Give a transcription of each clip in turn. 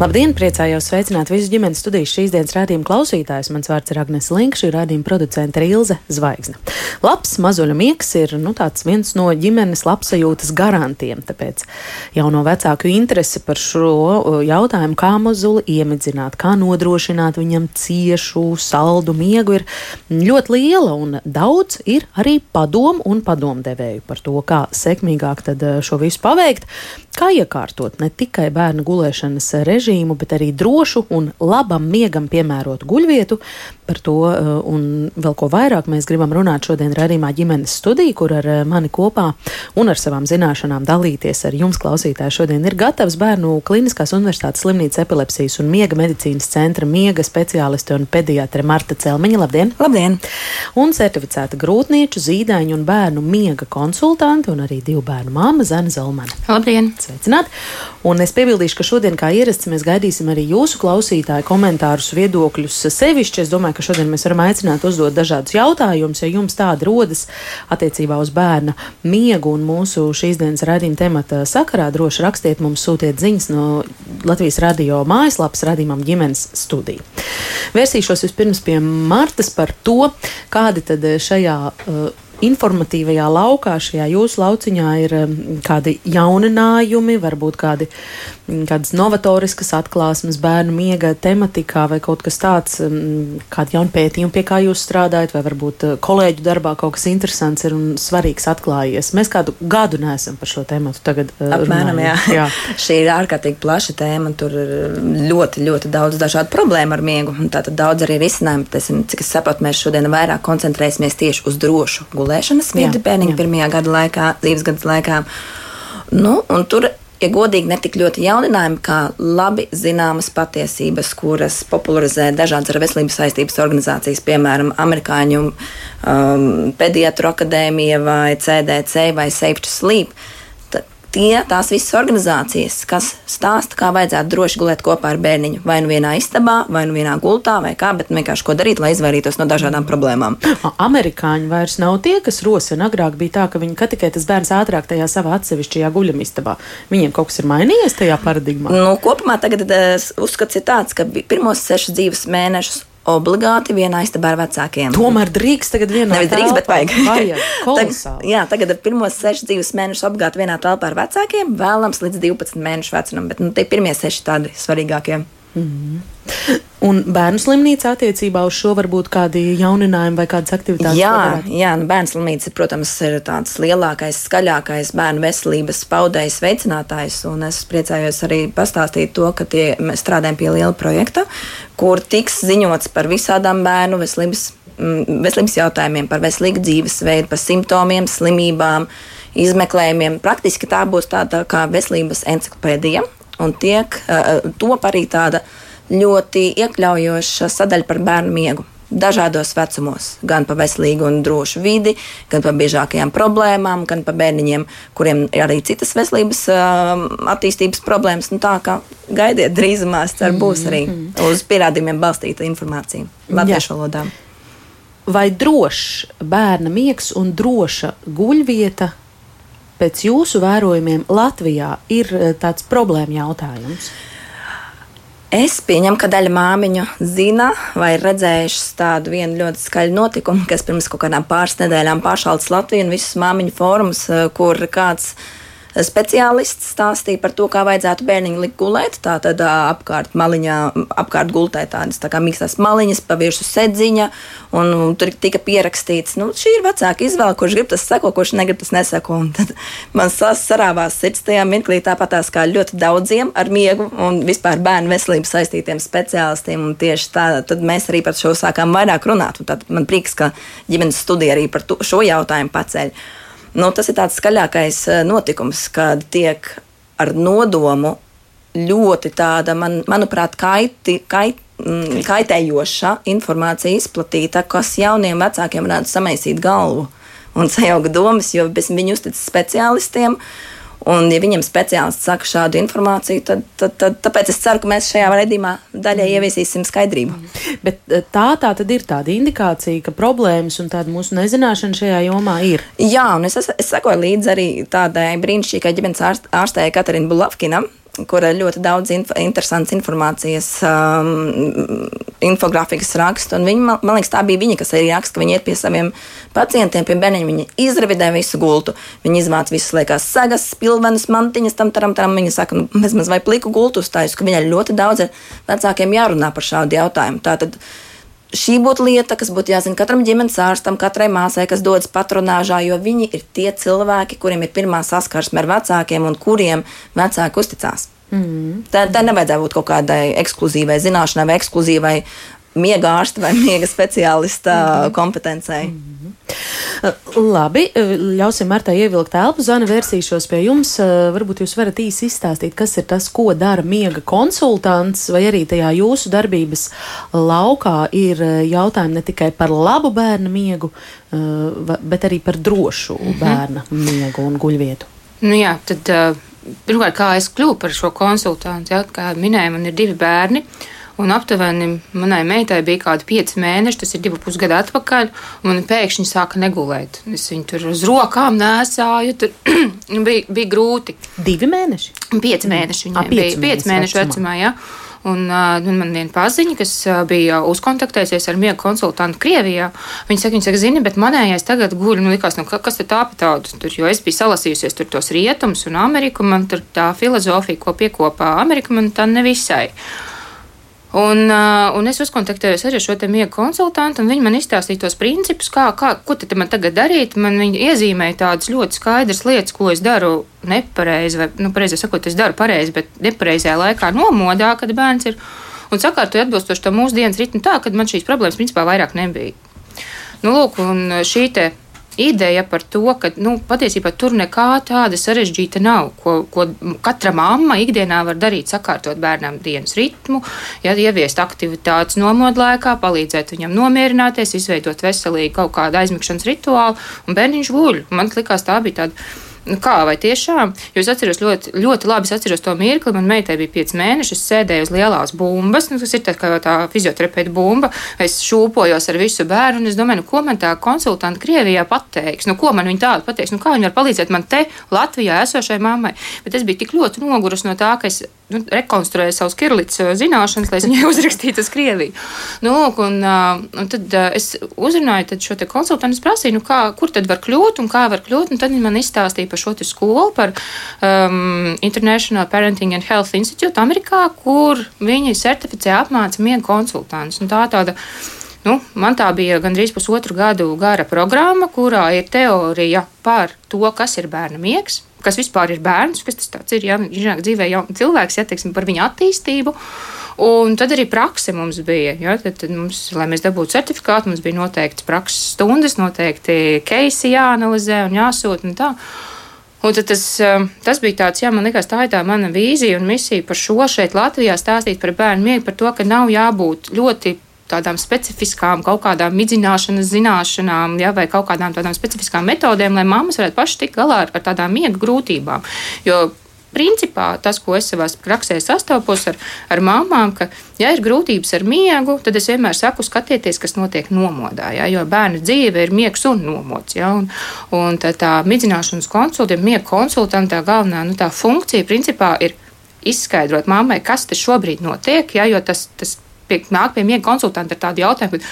Labdien, priecājos sveicināt visus ģimenes studijas šīs dienas rādījuma klausītājus. Mans vārds ir Agnēs Linka, šī rādījuma producente ir Ilze Zvaigzne. Labs mazuļa miegs ir nu, viens no ģimenes labsajūtas garantiem, tāpēc jauno vecāku interese par šo uh, jautājumu, kā mazuli iemidzināt, kā nodrošināt viņam ciešu, saldu miegu, ir ļoti liela un daudz ir arī padomu un padomdevēju par to, kā sekmīgāk uh, šo visu paveikt, kā iekārtot ne tikai bērnu gulēšanas režīmu, režīmu, bet arī drošu un labam miegam piemērotu guļvietu. Par to uh, un vēl ko vairāk mēs gribam runāt šodien redzamā ģimenes studijā, kur ar uh, mani kopā un ar savām zināšanām dalīties ar jums, klausītāji. Šodien ir gatavs bērnu Kliniskās universitātes slimnīcas epilepsijas un miega medicīnas centra miega speciāliste un pediatre Marta Celmiņa. Labdien! Labdien! Un certificēta grūtnieču, zīdaiņu un bērnu miega konsultante un arī divu bērnu māma Zana Zalmane. Labdien! Sveicināt! Un es piebildīšu, ka šodien, kā ierasts, mēs gaidīsim arī jūsu klausītāju komentārus, viedokļus. Sevišķi es domāju, ka šodien mēs varam aicināt uzdot dažādus jautājumus, ja jums tāda rodas attiecībā uz bērna miegu un mūsu šīs dienas raidījuma temata sakarā. Droši rakstiet mums, sūtiet ziņas no Latvijas radio mājaslapas radījumam ģimenes studiju. Vērsīšos vispirms pie Martas par to, kādi tad šajā uh, informatīvajā laukā, šajā jūsu lauciņā ir um, kādi jauninājumi, varbūt kādi, mm, kādas novatoriskas atklāsmes bērnu miega tematikā vai kaut kas tāds, um, kādi jauni pētījumi, pie kā jūs strādājat, vai varbūt uh, kolēģu darbā kaut kas interesants ir un svarīgs atklājies. Mēs kādu gadu neesam par šo tēmu tagad uh, Apmēram, jā. jā. Šī ir ārkārtīgi plaša tēma, tur ir ļoti, ļoti daudz dažādu problēmu ar miegu, un tātad daudz arī risinājumu. Cik es saprotu, mēs šodien vairāk koncentrēsimies tieši uz drošu gulēšanu gulēšanas vidi bērniņa pirmajā gada laikā, dzīves gada laikā. Nu, tur ja godīgi, netik ļoti jauninājumi, kā labi zināmas patiesības, kuras popularizē dažādas ar veselības saistības organizācijas, piemēram, Amerikāņu um, pediatru akadēmija vai CDC vai Safe to Sleep tie, tās visas organizācijas, kas stāsta, kā vajadzētu droši gulēt kopā ar bērniņu. Vai nu vienā istabā, vai nu vienā gultā, vai kā, bet vienkārši ko darīt, lai izvairītos no dažādām problēmām. Amerikāņi vairs nav tie, kas rosina. Agrāk bija tā, ka viņi kā tikai tas bērns ātrāk tajā savā atsevišķajā guļamistabā. Viņiem kaut kas ir mainījies tajā paradigmā. Nu, kopumā tagad uh, uzskats ir tāds, ka pirmos sešus dzīves mēnešus obligāti vienā istabā ar vecākiem. Tomēr drīkst tagad vienā Nevis drīkst, bet vajag. vajag. tagad, jā, tagad pirmos sešus dzīves mēnešus obligāti vienā telpā ar vecākiem, vēlams līdz 12 mēnešu vecumam, bet nu, tie pirmie seši tādi svarīgākie. Mm. Un bērnu slimnīca attiecībā uz šo varbūt kādi jauninājumi vai kādas aktivitātes? Jā, jā nu bērnu slimnīca, protams, ir tāds lielākais, skaļākais bērnu veselības paudējs veicinātājs. Un es priecājos arī pastāstīt to, ka tie, mēs strādājam pie liela projekta, kur tiks ziņots par visādām bērnu veselības, mm, veselības jautājumiem, par veselīgu dzīvesveidu, par simptomiem, slimībām, izmeklējumiem. Praktiski tā būs tāda kā veselības encyklopēdija un tiek uh, top arī tāda ļoti iekļaujoša sadaļa par bērnu miegu. Dažādos vecumos, gan par veselīgu un drošu vidi, gan par biežākajām problēmām, gan par bērniņiem, kuriem ir arī citas veselības uh, attīstības problēmas. Nu, tā kā gaidiet, drīzumā cer, būs arī mm-hmm. uz pierādījumiem balstīta informācija latviešu valodā. Vai drošs bērna miegs un droša guļvieta pēc jūsu vērojumiem Latvijā ir eh, tāds problēma jautājums? Es pieņemu, ka daļa māmiņu zina vai ir redzējušas tādu vienu ļoti skaļu notikumu, kas pirms kaut kādām pāris nedēļām pāršāls Latviju un visus māmiņu fórumus, eh, kur kāds speciālists stāstīja par to, kā vajadzētu bērniņu likt gulēt. Tā tad apkārt maliņā, apkārt gultē tādas tā kā mīkstās maliņas, paviršu sedziņa, un, un tur tika pierakstīts, nu, šī ir vecāka izvēle, kurš grib tas seko, kurš negrib tas neseko. Un tad man sarāvās sirds tajā mirklī tāpatās kā ļoti daudziem ar miegu un vispār bērnu veselību saistītiem speciālistiem. Un tieši tā, tad mēs arī par šo sākām vairāk runāt. Un tad man prieks, ka ģimenes studija arī par to, šo jautājumu paceļ. Nu, tas ir tāds skaļākais eh, notikums, kad tiek ar nodomu ļoti tāda, man, manuprāt, kaiti, kait, mm, kaitējoša informācija izplatīta, kas jauniem vecākiem varētu samaisīt galvu. un sajauka domas, jo bez viņu uzticas speciālistiem. Un, ja viņam speciālists saka šādu informāciju, tad, tad, tad tāpēc es ceru, ka mēs šajā raidījumā daļai mm. ieviesīsim skaidrību. Bet eh, tā, tā tad ir tāda indikācija, ka problēmas un tāda mūsu nezināšana šajā jomā ir. Jā, un es, es, es sekoju līdzi arī tādai brīnišķīgai ģimenes ārstei Katarinai Bulavkinam, kur ir ļoti daudz inf interesantas informācijas, um, infografikas rakstu. Viņi, man, man liekas, tā bija viņa, kas arī raksta, ka viņi iet pie saviem pacientiem, pie bērniem. Viņi izravidē visu gultu, viņi izvāc visas liekas sagas, pilvenas, mantiņas, tam taram, taram. Viņa saka, nu, mēs maz vai pliku gultu uzstājas, ka viņai ļoti daudz ar vecākiem jārunā par šādu jautājumu. Tātad, šī būtu lieta, kas būtu jāzina katram ģimenes ārstam, katrai māsai, kas dodas patronāžā, jo viņi ir tie cilvēki, kuriem ir pirmā saskarsme ar vecākiem un kuriem vecāki uzticās. Mm. Tā, tā nevajadzētu būt kaut kādai ekskluzīvai zināšanai vai ekskluzīvai miega ārsta vai miega speciālista mm -hmm. kompetencei. Mm -hmm. Labi, ļausim Martai ievilkt elpu. Zana, vērsīšos pie jums. Varbūt jūs varat īsi izstāstīt, kas ir tas, ko dara miega konsultants, vai arī tajā jūsu darbības laukā ir jautājumi ne tikai par labu bērnu miegu, bet arī par drošu -hmm. bērna miegu un guļvietu. Nu jā, tad, pirmkārt, kā es kļuvu par šo konsultantu, ja, kā minēju, man ir divi bērni. Uh, Un aptuveni manai meitai bija kaut kādi pieci mēneši, tas ir divu pusgadu atpakaļ, un man pēkšņi sāka negulēt. Es viņu tur uz rokām nesāju, tur bija, bija grūti. Divi mēneši? Pieci mēneši viņai A, pieci bija, pieci mēneši vecumā. jā. Un uh, man viena paziņa, kas uh, bija uzkontaktējusies ar miega konsultantu Krievijā, viņa saka, viņa saka, zini, bet manējais tagad guļ, nu, likās, nu, kas te tā pa tādu, tur, jo es biju salasījusies tur tos rietumus un Ameriku, man tur tā filozofija, ko piekopā Amerika, man tā nevisai. Un, uh, un es uzkontaktējos arī ar šo miega konsultantu, un viņi man izstāstīja tos principus, kā, kā, ko tad man tagad darīt. Man viņi iezīmēja tādas ļoti skaidras lietas, ko es daru nepareizi, vai, nu, pareizi sakot, es daru pareizi, bet nepareizajā laikā nomodā, kad bērns ir. Un sakārtoju atbilstoši tam mūsdienas ritmu tā, ka man šīs problēmas principā vairāk nebija. Nu, lūk, un šī te ideja par to, ka nu, patiesībā tur nekā tāda sarežģīta nav, ko, ko katra mamma ikdienā var darīt, sakārtot bērnam dienas ritmu, ja, ieviest aktivitātes nomodlaikā, palīdzēt viņam nomierināties, izveidot veselīgu kaut kādu aizmigšanas rituālu, un bērniņš guļ. Man liekas, tā bija tāda Nu, kā, vai tiešām? Jo es atceros ļoti, ļoti labi atceros to mirkli. Man meitai bija 5 mēneši, es sēdēju uz lielās bumbas, nu, tas ir tā kā tā fizioterapeita bumba. Es šūpojos ar visu bērnu, un es domāju, nu, ko man tā konsultanta Krievijā pateiks, nu, ko man viņa tādu pateiks, nu, kā viņa var palīdzēt man te Latvijā esošai mammai. Bet es biju tik ļoti nogurusi no tā, ka es nu, rekonstruēju savus kirlītas zināšanas, lai viņai uzrakstītu uz Krieviju. Nu, lūk, un, un tad es uzrunāju šo konsultantu, prasīju, nu, kā, kur tad var kļūt un kā var kļūt, tad viņi man izstāstīja par šo skolu, par um, International Parenting and Health Institute Amerikā, kur viņi certificē apmāca miega konsultantus. Tā tāda Nu, man tā bija gandrīz pusotru gadu gara programma, kurā ir teorija par to, kas ir bērna miegs, kas vispār ir bērns, kas tas ir. Ja, dzīvē jau cilvēks, ja teiksim, par viņa attīstību. Un tad arī prakse mums bija. Ja, tad, tad mums, lai mēs dabūtu certifikātu, mums bija noteikts prakses stundas, noteikti keisi jāanalizē un jāsūt. Un tā. Un tas, um, tas bija tāds, jā, man liekas, tā ir tā mana vīzija un misija par šo šeit Latvijā stāstīt par bērnu miegu, par to, ka nav jābūt ļoti tādām specifiskām, kaut kādām midzināšanas zināšanām, ja, vai kaut kādām tādām specifiskām metodēm, lai mammas varētu paši tikt galā ar, ar tādām miega grūtībām. Jo principā tas, ko es savā praksē sastopos ar, ar mamām, ka, ja ir grūtības ar miegu, tad es vienmēr saku, skatieties, kas notiek nomodā. Ja, jo bērna dzīve ir miegs un nomods. Ja, un, un tā, tā midzināšanas konsultanta, miega konsultanta galvenā nu, funkcija principā ir izskaidrot mammai, kas te šobrīd notiek, ja, jo tas, tas pie, nāk pie miega konsultanta ar tādu jautājumu.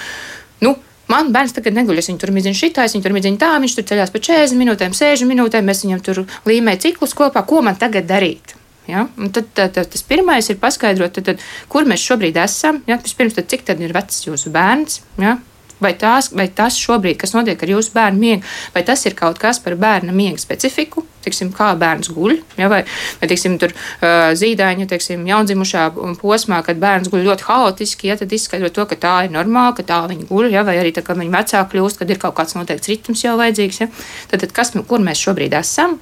Nu, Man bērns tagad neguļ, es viņu tur midziņu šitā, es viņu tur midziņu tā, viņš tur ceļās pa 40 minūtēm, 60 minūtēm, mēs viņam tur līmējam ciklus kopā, ko man tagad darīt. Ja? Un tad tā, tā, tas pirmais ir paskaidrot, tad, tad, kur mēs šobrīd esam. Ja? Vispirms, tad, cik tad ir vecs jūsu bērns. Ja? Vai, tās, vai tas šobrīd, kas notiek ar jūsu bērnu miegu, vai tas ir kaut kas par bērna miega specifiku, tiksim, kā bērns guļ, ja, vai, vai tiksim, tur, uh, zīdaiņa, teiksim, jaundzimušā posmā, kad bērns guļ ļoti haotiski, ja, tad izskaidro to, ka tā ir normāli, ka tā viņi guļ, ja, vai arī tā, kad viņi vecāki kļūst, kad ir kaut kāds noteikts ritms jau vajadzīgs. Ja. Tad, tad kas, kur mēs šobrīd esam?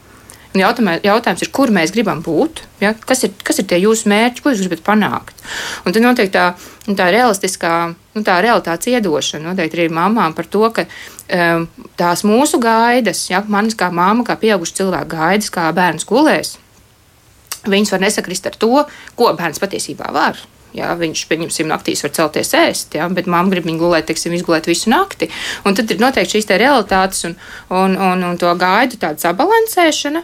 Un jautājums ir, kur mēs gribam būt, ja? kas, ir, kas ir tie jūsu mērķi, ko jūs gribat panākt. Un tad notiek tā, tā realistiskā nu, tā realitātes iedošana noteikti arī mamām par to, ka um, tās mūsu gaidas, ja manis kā māma, kā pieauguša cilvēka gaidas, kā bērns gulēs, viņas var nesakrist ar to, ko bērns patiesībā var. Jā, viņš, pieņemsim, naktīs var celties ēst, jā, bet mamma grib viņu gulēt, teiksim, izgulēt visu nakti. Un tad ir noteikti šīs realitātes un, un, un, un to gaidu tāda sabalansēšana.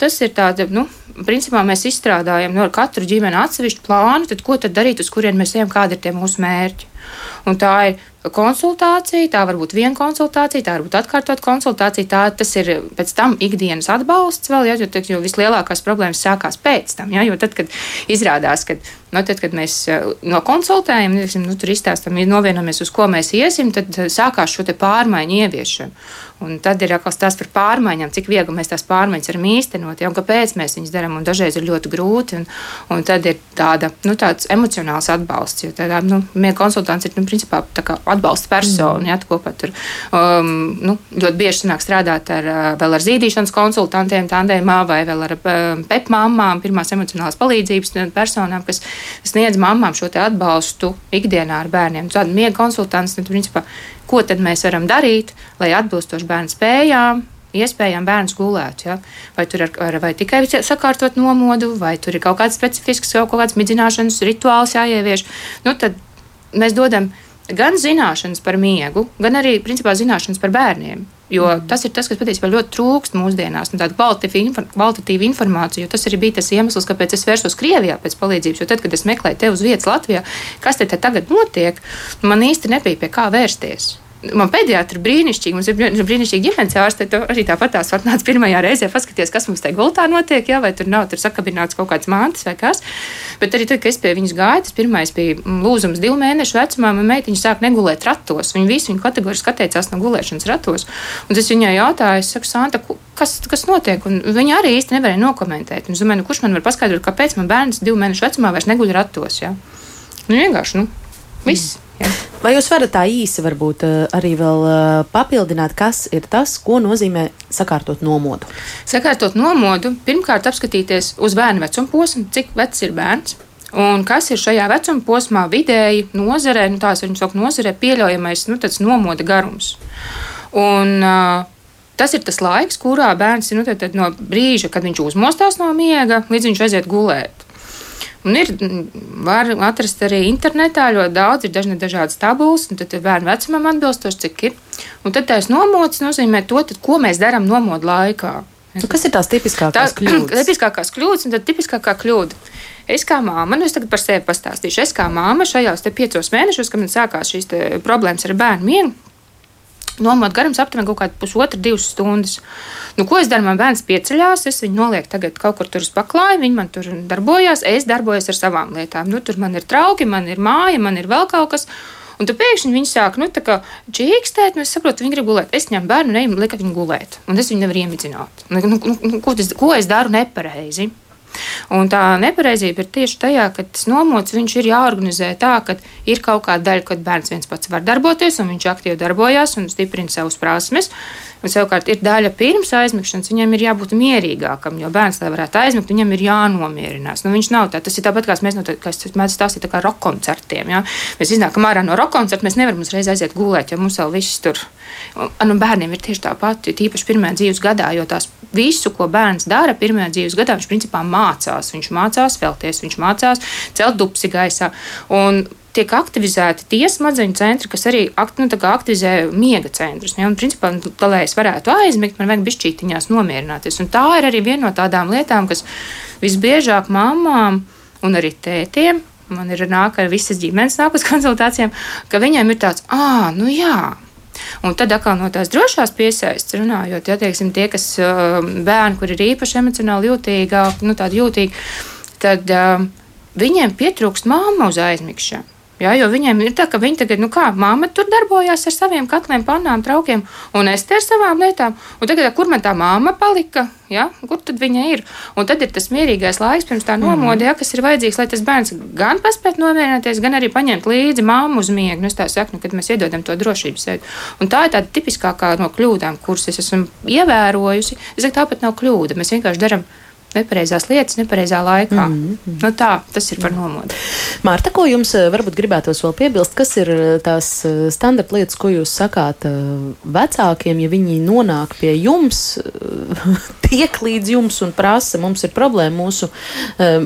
Tas ir tāda, nu, principā mēs izstrādājam no nu, katru ģimeni atsevišķu plānu, tad ko tad darīt, uz kurien mēs ejam, kādi ir tie mūsu mērķi. Un tā ir konsultācija, tā var būt viena konsultācija, tā var būt atkārtot konsultācija. Tā, tas ir pēc tam ikdienas atbalsts vēl, ja, jo, jo vislielākās problēmas sākās pēc tam. Ja, jo tad, kad izrādās, ka nu, tad, kad mēs eh, nokonsultējam, nu, tur izstāstām, novienojamies, uz ko mēs iesim, tad eh, sākās šo pārmaiņu ieviešana. Un tad ir atkal stāsts par pārmaiņām, cik viegli mēs tās pārmaiņas varam īstenot, ja, un kāpēc mēs viņus darām. Dažreiz ir ļoti grūti, un, un tad ir tāda, nu, tāds emocionāls atbalsts. Jo tādā, nu, konsultants ir nu, principā atbalsta persona. Ja, kopā tur um, nu, ļoti bieži sanāk strādāt ar, uh, vēl ar zīdīšanas konsultantiem, tandēmā vai vēl ar um, pepmāmām, pirmās emocionālās palīdzības personām, kas sniedz mamām šo atbalstu ikdienā ar bērniem. Tāda miega konsultants, nu, principā, ko tad mēs varam darīt, lai atbilstoši bērnu spējām, iespējām bērns gulētu. Ja? Vai tur ir vai tikai sakārtot nomodu, vai tur ir kaut kāds specifisks, kaut kāds midzināšanas rituāls jāievieš. Nu, tad mēs dodam gan zināšanas par miegu, gan arī principā, zināšanas par bērniem. Jo tas ir tas, kas patiesībā ļoti trūkst mūsdienās, nu, tāda kvalitatīva, informācija. Tas arī bija tas iemesls, kāpēc es vērsos Krievijā pēc palīdzības. Jo tad, kad es meklēju te uz vietas Latvijā, kas te tagad notiek, man īsti nebija pie kā vērsties man pēdējā brīnišķīgi, mums ir brīnišķīgi ģimenes ārste. Arī tāpat tās atnāca pirmajā reizē, paskaties, kas mums te gultā notiek, jā, vai tur nav tur sakabināts kaut kāds mantas vai kas. Bet arī tad, kad es pie viņas gāju, tas pirmais bija lūzums divu mēnešu vecumā, man meitiņa sāk negulēt ratos. Viņa visu viņa kategoriski atteicās no gulēšanas ratos. Un es viņai jautāju, es saku, Santa, kas, kas notiek? Un viņa arī īsti nevarēja nokomentēt. Un es domāju, nu, kurš man var paskaidrot, kāpēc man bērns divu mēnešu vecumā vairs neguļ ratos? Jā? Nu, vienkārši, nu, viss. Jā. Vai jūs varat tā īsi varbūt eh, arī vēl eh, papildināt, kas ir tas, ko nozīmē sakārtot nomodu? Sakārtot nomodu, pirmkārt apskatīties uz bērnu vecuma posmu, cik vecs ir bērns. Un kas ir šajā vecuma posmā vidēji nozarē, nu tās viņas sauc nozarē, pieļaujamais nu, nomoda garums. Un, uh, Tas ir tas laiks, kurā bērns ir nu, no brīža, kad viņš uzmostās no miega, līdz viņš aiziet gulēt. Un ir, var atrast arī internetā ļoti daudz, ir dažne dažādas tabulas, un tad bērnu vecumam atbilstoši, cik ir. Un tad tās nomods nozīmē to, tad, ko mēs darām nomodu laikā. Nu, kas ir tās tipiskākās tā, kļūdas? Tipiskākās kļūdas, un tad tipiskākā kļūda. Es kā māma, nu es tagad par sevi pastāstīšu. Es kā māma šajos piecos mēnešos, kad man sākās šīs problēmas ar bērnu miegu, Nomot garums aptuveni kaut kādu pusotru, divas stundas. Nu, ko es daru? Man bērns pieceļās, es viņu nolieku tagad kaut kur tur uz paklāja, viņi man tur darbojās, es darbojos ar savām lietām. Nu, tur man ir trauki, man ir māja, man ir vēl kaut kas. Un tad pēkšņi viņi sāk, nu, čīkstēt, nu, es saprotu, viņi grib gulēt. Es ņemu bērnu, neju, lieku viņu gulēt, un es viņu nevaru iemidzināt. Nu, nu, nu, ko, tas, ko es daru nepareizi? Un tā nepareizība ir tieši tajā, ka tas nomods ir jāorganizē tā, ka ir kaut kāda daļa, kad bērns viens pats var darboties, un viņš aktīvi darbojas un stiprina savas prasmes. Un savukārt ir daļa pirms aizmigšanas, viņam ir jābūt mierīgākam, jo bērns, lai varētu aizmigt, viņam ir jānomierinās. Nu, viņš nav tāds, tas ir tāpat kā mēs, no, kā es mēdzu stāstīt, tā kā roka koncertiem. Ja? Mēs iznākam ārā no roka koncerta, mēs nevaram uzreiz aiziet gulēt, jo mums vēl viss tur. Un, un bērniem ir tieši tāpat, tīpaši pirmajā dzīves gadā, jo tās visu, ko bērns dara pirmajā dzīves gadā, viņš principā mācās. Viņš mācās vēlties, viņš mācās celt dupsi gaisā. Un tiek aktivizēti tie smadzeņu centri, kas arī akt, nu, aktivizē miega centrus. Ja? Un, principā, nu, lai es varētu aizmigt, man vajag bišķītiņās nomierināties. Un tā ir arī viena no tādām lietām, kas visbiežāk mamām un arī tētiem. Man ir nāk ar visas ģimenes nāk uz konsultācijām, ka viņiem ir tāds, ah, nu jā, Un tad atkal no tās drošās piesaistes runājot, ja teiksim, tie, kas bērni, kur ir īpaši emocionāli jūtīgi, nu, tādi jūtīgi, tad uh, viņiem pietrūkst māma uz aizmigšanu. Jā, jo viņiem ir tā, ka viņi tagad, nu kā, māma tur darbojās ar saviem katliem, pannām, traukiem, un es te ar savām lietām. Un tagad, kur man tā māma palika, jā, kur tad viņa ir? Un tad ir tas mierīgais laiks pirms tā nomoda, jā, kas ir vajadzīgs, lai tas bērns gan paspētu nomierināties, gan arī paņemt līdzi māmu uz miegu. Nu, es tā saku, nu, kad mēs iedodam to drošības sēdi. Un tā ir tāda tipiskākā no kļūdām, kuras es esmu ievērojusi. Es saku, tāpat nav kļūda. Mēs vienkārši darām nepareizās lietas, nepareizā laikā. Mm -hmm. nu, tā tas ir par nomodu. Mārta, ko jums eh, varbūt gribētos vēl piebilst, kas ir eh, tās eh, standarta lietas, ko jūs sakāt vecākiem, ja viņi nonāk pie jums, tiek līdz jums un prasa, mums ir problēma, mūsu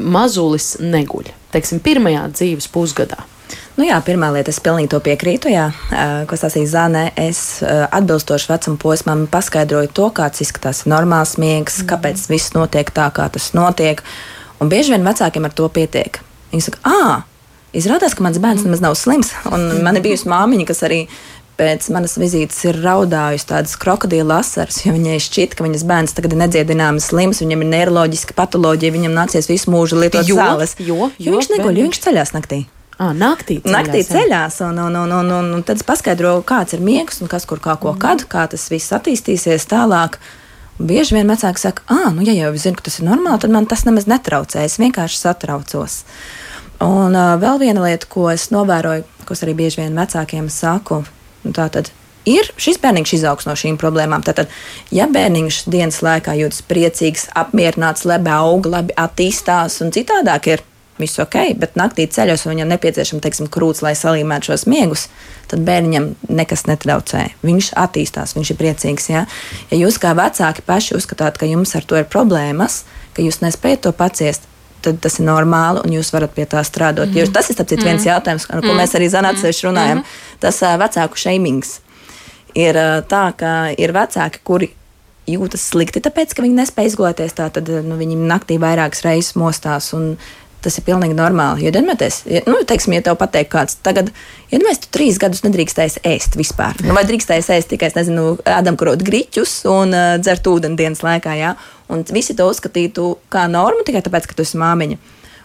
mazulis neguļ, teiksim, pirmajā dzīves pusgadā? Nu jā, pirmā lieta, es pilnīgi to piekrītu. Jā, ko sasīja Zānē, es atbilstoši vecuma posmam paskaidroju to, kāds izskatās normāls miegs, mm. kāpēc viss notiek tā, kā tas notiek. Un bieži vien vecākiem ar to pietiek. Viņi saka, ah, izrādās, ka mans bērns nemaz nav slims. Un man ir bijusi māmiņa, kas arī pēc manas vizītes ir raudājusi tādas krokodila asaras, jo viņai šķiet, ka viņas bērns tagad ir nedziedināms slims, viņam ir neiroloģiska patoloģija, viņam nācies visu mūžu lietot jo, zāles. Jo, jo, jo viņš neguļ, jo viņš ceļās naktī. À, naktī ceļās, naktī ceļās un, un, un, un, un, un tad es paskaidroju, kāds ir miegs un kas kur kā ko kad, kā tas viss attīstīsies tālāk. Bieži vien vecāki saka, ah, nu, ja jau zinu, ka tas ir normāli, tad man tas nemaz netraucē. Es vienkārši satraucos. Un uh, vēl viena lieta, ko es novēroju, ko es arī bieži vien vecākiem saku, nu, tā tad ir šis bērniņš izaugs no šīm problēmām. Tātad, ja bērniņš dienas laikā jūtas priecīgs, apmierināts, labi aug, labi attīstās un citādāk ir viss ok, bet naktī ceļos, un viņam nepieciešama teiksim, krūts, lai salīmētu šos miegus, tad bērniņam nekas netraucē. Viņš attīstās, viņš ir priecīgs. Ja, ja jūs kā vecāki paši uzskatāt, ka jums ar to ir problēmas, ka jūs nespējat to paciest, tad tas ir normāli, un jūs varat pie tā strādāt. Mm -hmm. Jo tas ir mm -hmm. viens jautājums, ar ko mm -hmm. mēs arī zanācējuši runājam. Mm -hmm. Tas uh, vecāku šeimings ir uh, tā, ka ir vecāki, kuri jūtas slikti, tāpēc, ka viņi nespēj izgulēties. Tad nu, viņi naktī vairākas reizes mostās. Un Tas ir pilnīgi normāli. Jo, ja, nu, teiksim, ja tev pateikt, kāds tagad, iedomājieties, tu trīs gadus nedrīkstēji ēst vispār. Nu, vai drīkstēji ēst tikai, nezinu, ēdamkrot griķus un uh, dzert ūdeni dienas laikā, jā? Un visi to uzskatītu kā normu tikai tāpēc, ka tu esi māmiņa.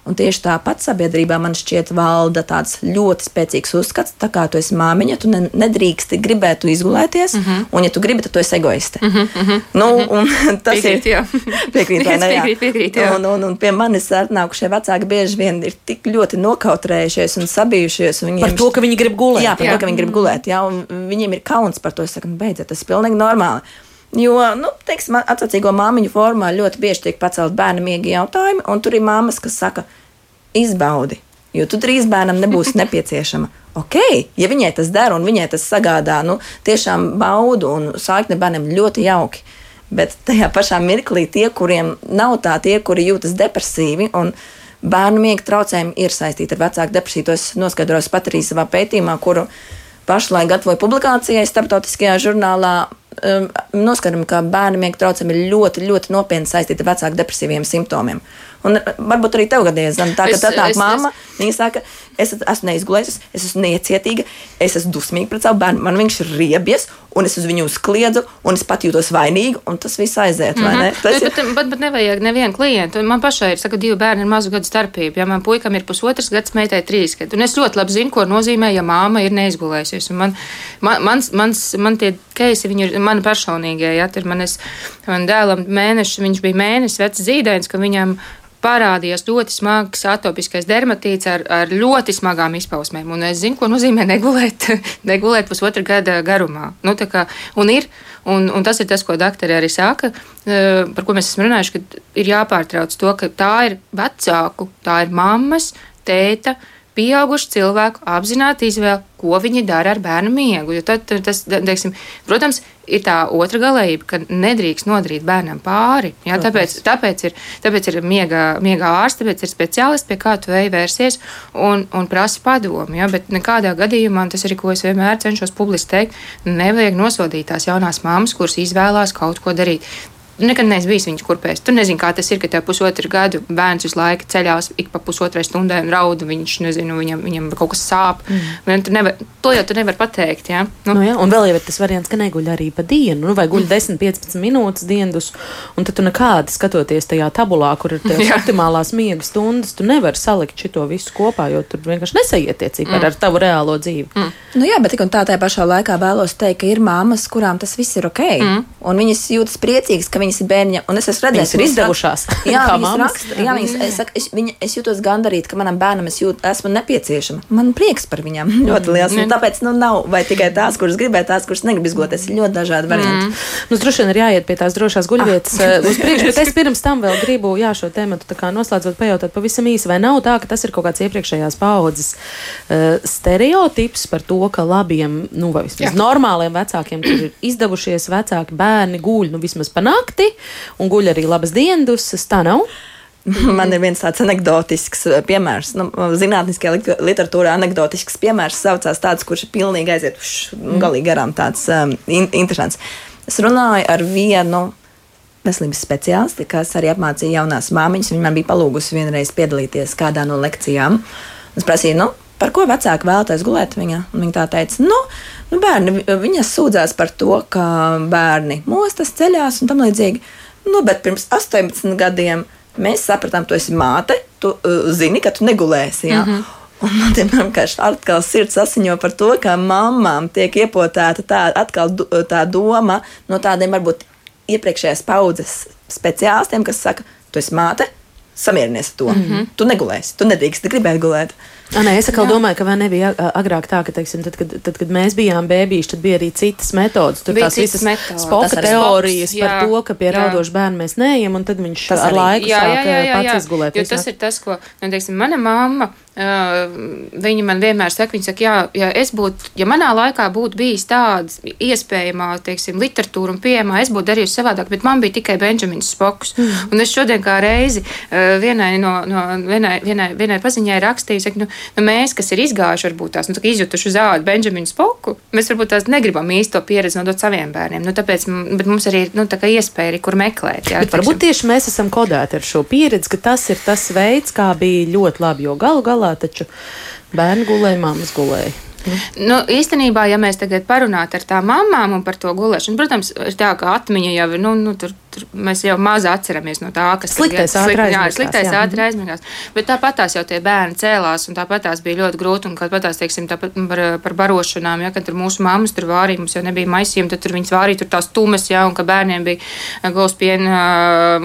Un tieši tāpat sabiedrībā man šķiet valda tāds ļoti spēcīgs uzskats, tā kā tu esi māmiņa, tu ne, nedrīksti gribēt izgulēties, mm -hmm. un ja tu gribi, tad tu esi egoiste. Mm -hmm. nu, tas piekrīt, ir piekrīt, ne, piekrīt, piekrīt, jā. un, un, un pie manis atnākušie vecāki bieži vien ir tik ļoti nokautrējušies un sabijušies. Un viņiem, par to, ka viņi grib gulēt. Jā, par jā. to, ka viņi grib gulēt. Jā, un viņiem ir kauns par to. Es saku, nu, beidziet, tas ir pilnīgi normāli. Jo, nu, teiksim, attiecīgo māmiņu formā ļoti bieži tiek pacelt bērnu miega jautājumi, un tur ir māmas, kas saka, izbaudi, jo tu drīz bērnam nebūs nepieciešama. Ok, ja viņai tas der un viņai tas sagādā, nu, tiešām baudu un sākni bērnam ļoti jauki. Bet tajā pašā mirklī tie, kuriem nav tā, tie, kuri jūtas depresīvi un bērnu miega traucējumi, ir saistīti ar vecāku depresiju. To es noskaidroju pat arī savā pētījumā, kuru pašlaik gatavoju publikācijai starptautiskajā žurnālā um, noskaidrojam, ka bērnu miega traucējumi ir ļoti, ļoti nopietni saistīti ar vecāku depresīviem simptomiem. Un varbūt arī tev gadījās, Zana, tā, ka tā mamma, es... viņa saka, es esmu neizgulējusies, es esmu necietīga, es esmu dusmīga pret savu bērnu, man viņš ir riebies, un es uz viņu uzkliedzu, un es pat jūtos vainīga, un tas viss aiziet. Mm -hmm. tas bet, ir... bet, bet, bet nevajag nevienu klientu. Man pašai ir, saka, divi bērni ar mazu gadu starpību. Ja man puikam ir pusotrs gads, meitai trīs gadi. Un es ļoti labi zinu, ko nozīmē, ja māma ir neizgulējusies. Un man, man, mans, mans, man tie keisi, viņi ir mani personīgie. Ja, man, es, man dēlam mēneši, viņš bija mēnesis vecs zīdainis, ka viņam parādījās ļoti smags atopiskais dermatīts ar, ar ļoti smagām izpausmēm. Un es zinu, ko nozīmē negulēt, negulēt pusotra gada garumā. Nu, kā, un, ir, un, un tas ir tas, ko doktori arī saka, eh, par ko mēs esam runājuši, ka ir jāpārtrauc to, ka tā ir vecāku, tā ir mammas, tēta pieaugušu cilvēku apzināti izvēle, ko viņi dara ar bērnu miegu. Jo tad, tas, teiksim, protams, ir tā otra galējība, ka nedrīkst nodarīt bērnam pāri. Jā, tāpēc, tāpēc ir, tāpēc ir miega, miega ārsts, tāpēc ir speciālists, pie kā tu ej vērsies un, un prasa padomu. Jā, bet nekādā gadījumā, tas arī, ko es vienmēr cenšos publiski teikt, nevajag nosodīt tās jaunās mammas, kuras izvēlās kaut ko darīt. Nekad neesi bijis viņas kurpēs. Tu nezini, kā tas ir, ka tev pusotru gadu bērns visu laiku ceļās ik pa pusotrai stundai un rauda. Viņš nezinu, viņam, viņam kaut kas sāp. Mm. Nevar, to jau tu nevari pateikt. Ja? Nu. Nu, jā, un vēl jau ir tas variants, ka neguļ arī pa dienu, nu, vai guļ 10-15 minūtes dienas, un tad tu nekādi skatoties tajā tabulā, kur ir tās optimālās miega stundas, tu nevari salikt šo visu kopā, jo tur vienkārši nesaietiecīgi mm. ar tavu reālo dzīvi. Mm. Nu, jā, bet tik un tā tajā pašā laikā vēlos teikt, ka ir māmas, kurām tas viss ir ok, mm. un viņas jūtas priecīgas, ka viņas ir bērni. Un es esmu redzējis, ka viņas ir izdevušās. Jā, viņas raksta. Jā, viņas, es, saku, es, viņa, es jūtos gandarīt, ka manam bērnam es jūt, esmu nepieciešama. Man prieks par viņām ļoti liels. Mm. Tāpēc nu, nav vai tikai tās, kuras gribēja, tās, kuras negrib izgoties. Ir ļoti dažādi varianti. Mm. Nu, droši vien ir jāiet pie tās drošās guļvietas ah. uz priekšu, bet es pirms tam vēl gribu jā, šo tēmu noslēdzot pajautāt pavisam īsi, vai nav tā, ka tas ir kaut kāds iepriekšējās paudzes uh, stereotips par to, ka labiem, nu, vai vismaz normāliem vecākiem, kur ir izdevušies vecāki bērni guļ, nu, vismaz pa nakti un guļ arī labas diendusas, tā nav? Man ir viens tāds anekdotisks uh, piemērs, nu, zinātniskajā literatūrā anekdotisks piemērs saucās tāds, kurš ir pilnīgi aiziet uz mm. galīgi garām, tāds um, in, interesants. Es runāju ar vienu veselības speciālisti, kas arī apmācīja jaunās māmiņas. Viņa man bija palūgusi vienreiz piedalīties kādā no lekcijām. Es prasīju, nu, par ko vecāki vēlaties gulēt viņa. Viņa tā teica, nu, nu bērni, viņas sūdzās par to, ka bērni mostas ceļās un tam līdzīgi. Nu, bet pirms 18 gadiem mēs sapratām, tu esi māte, tu uh, zini, ka tu negulēsi. Ja? Mm -hmm. Un man vienkārši atkal sirds asiņo par to, ka mamām tiek iepotēta tā, atkal, tā doma no tādiem varbūt iepriekšējās paudzes speciālistiem, kas saka, tu esi māte, samierinies ar to. Mm -hmm. Tu negulēsi, tu nedrīkst gribēt gulēt. Nē, es atkal Jā. domāju, ka nebija agrāk tā, ka, teiksim, tad, kad, tad, kad mēs bijām bērniši, tad bija arī citas metodas. Tur bija tās visas metodas. spoka teorijas spoks, par to, ka pie raudoša bērna mēs neejam, un tad viņš tas ar laiku jā, sāk jā, jā, jā, pats izgulēt. Jo tas ir tas, ko, nu, teiksim, mana mamma, uh, viņa man vienmēr saka, viņa saka, jā, ja es būtu, ja manā laikā būtu bijis tāds iespējamā, teiksim, literatūra un pieejamā, es būtu darījusi savādāk, bet man bija tikai Benjamins Spoks. Mm. Un es šodien kā reizi uh, vienai no, no vienai, vienai, vienai paziņai rakstīju, saka, nu, nu, mēs, kas ir izgājuši, varbūt tās nu, izjutuši uz ādu Benjaminu Spoku, mēs varbūt tās negribam īsto pieredzi nodot saviem bērniem. Nu, tāpēc mums arī ir nu, iespēja, arī, kur meklēt. Jā, Bet varbūt tieši mēs esam kodēti ar šo pieredzi, ka tas ir tas veids, kā bija ļoti labi, jo galu galā taču bērni gulēja, māmas gulēja. Nu, īstenībā, ja mēs tagad parunātu ar tām mamām un par to gulēšanu, protams, ir tā, ka atmiņa jau ir, nu, nu tur tur mēs jau maz atceramies no tā, kas sliktais ātri aizmirstās. Sliktais ātri aizmirstās. Bet tāpat tās jau tie bērni cēlās, un tāpat tās bija ļoti grūti, un tāpat tās, teiksim, tāpat par, par barošanām, ja, kad tur mūsu mammas tur vārīja, mums jau nebija maisījumi, tad tur viņas vārīja tur tās tumas, ja, un ka bērniem bija gulus piena,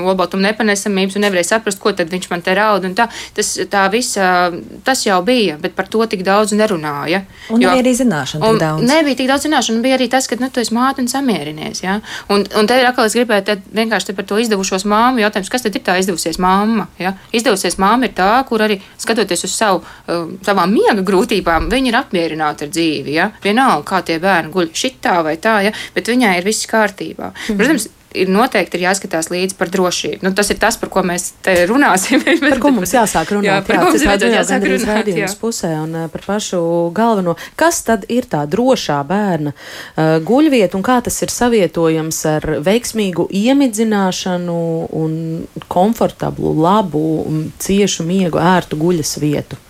olbaltuma nepanesamības, un nevarēja saprast, ko tad viņš man te raud, un tā, tas, tā visa, tas jau bija, bet par to tik daudz nerunāja. Un jo, arī zināšana tik daudz. Nebija tik daudz zināšana, bija arī tas, ka, nu, tu esi māte un samierinies, ja, un, un te ir atkal es gribēju vienkārši par to izdevušos māmu jautājums, kas tad ir tā izdevusies mamma? Ja? Izdevusies mamma ir tā, kur arī skatoties uz savu, uh, savām miega grūtībām, viņa ir apmierināta ar dzīvi. Ja? Vienalga, kā tie bērni guļ šitā vai tā, ja? bet viņai ir viss kārtībā. Mm. Protams, ir noteikti ir jāskatās līdzi par drošību. Nu, tas ir tas, par ko mēs te runāsim. par ko mums jāsāk runāt? Jā, par jā, mums ir jāsāk runāt. Raidījums pusē un uh, par pašu galveno. Kas tad ir tā drošā bērna uh, guļvieta un kā tas ir savietojams ar veiksmīgu iemidzināšanu un komfortablu, labu, ciešu miegu, ērtu guļas vietu?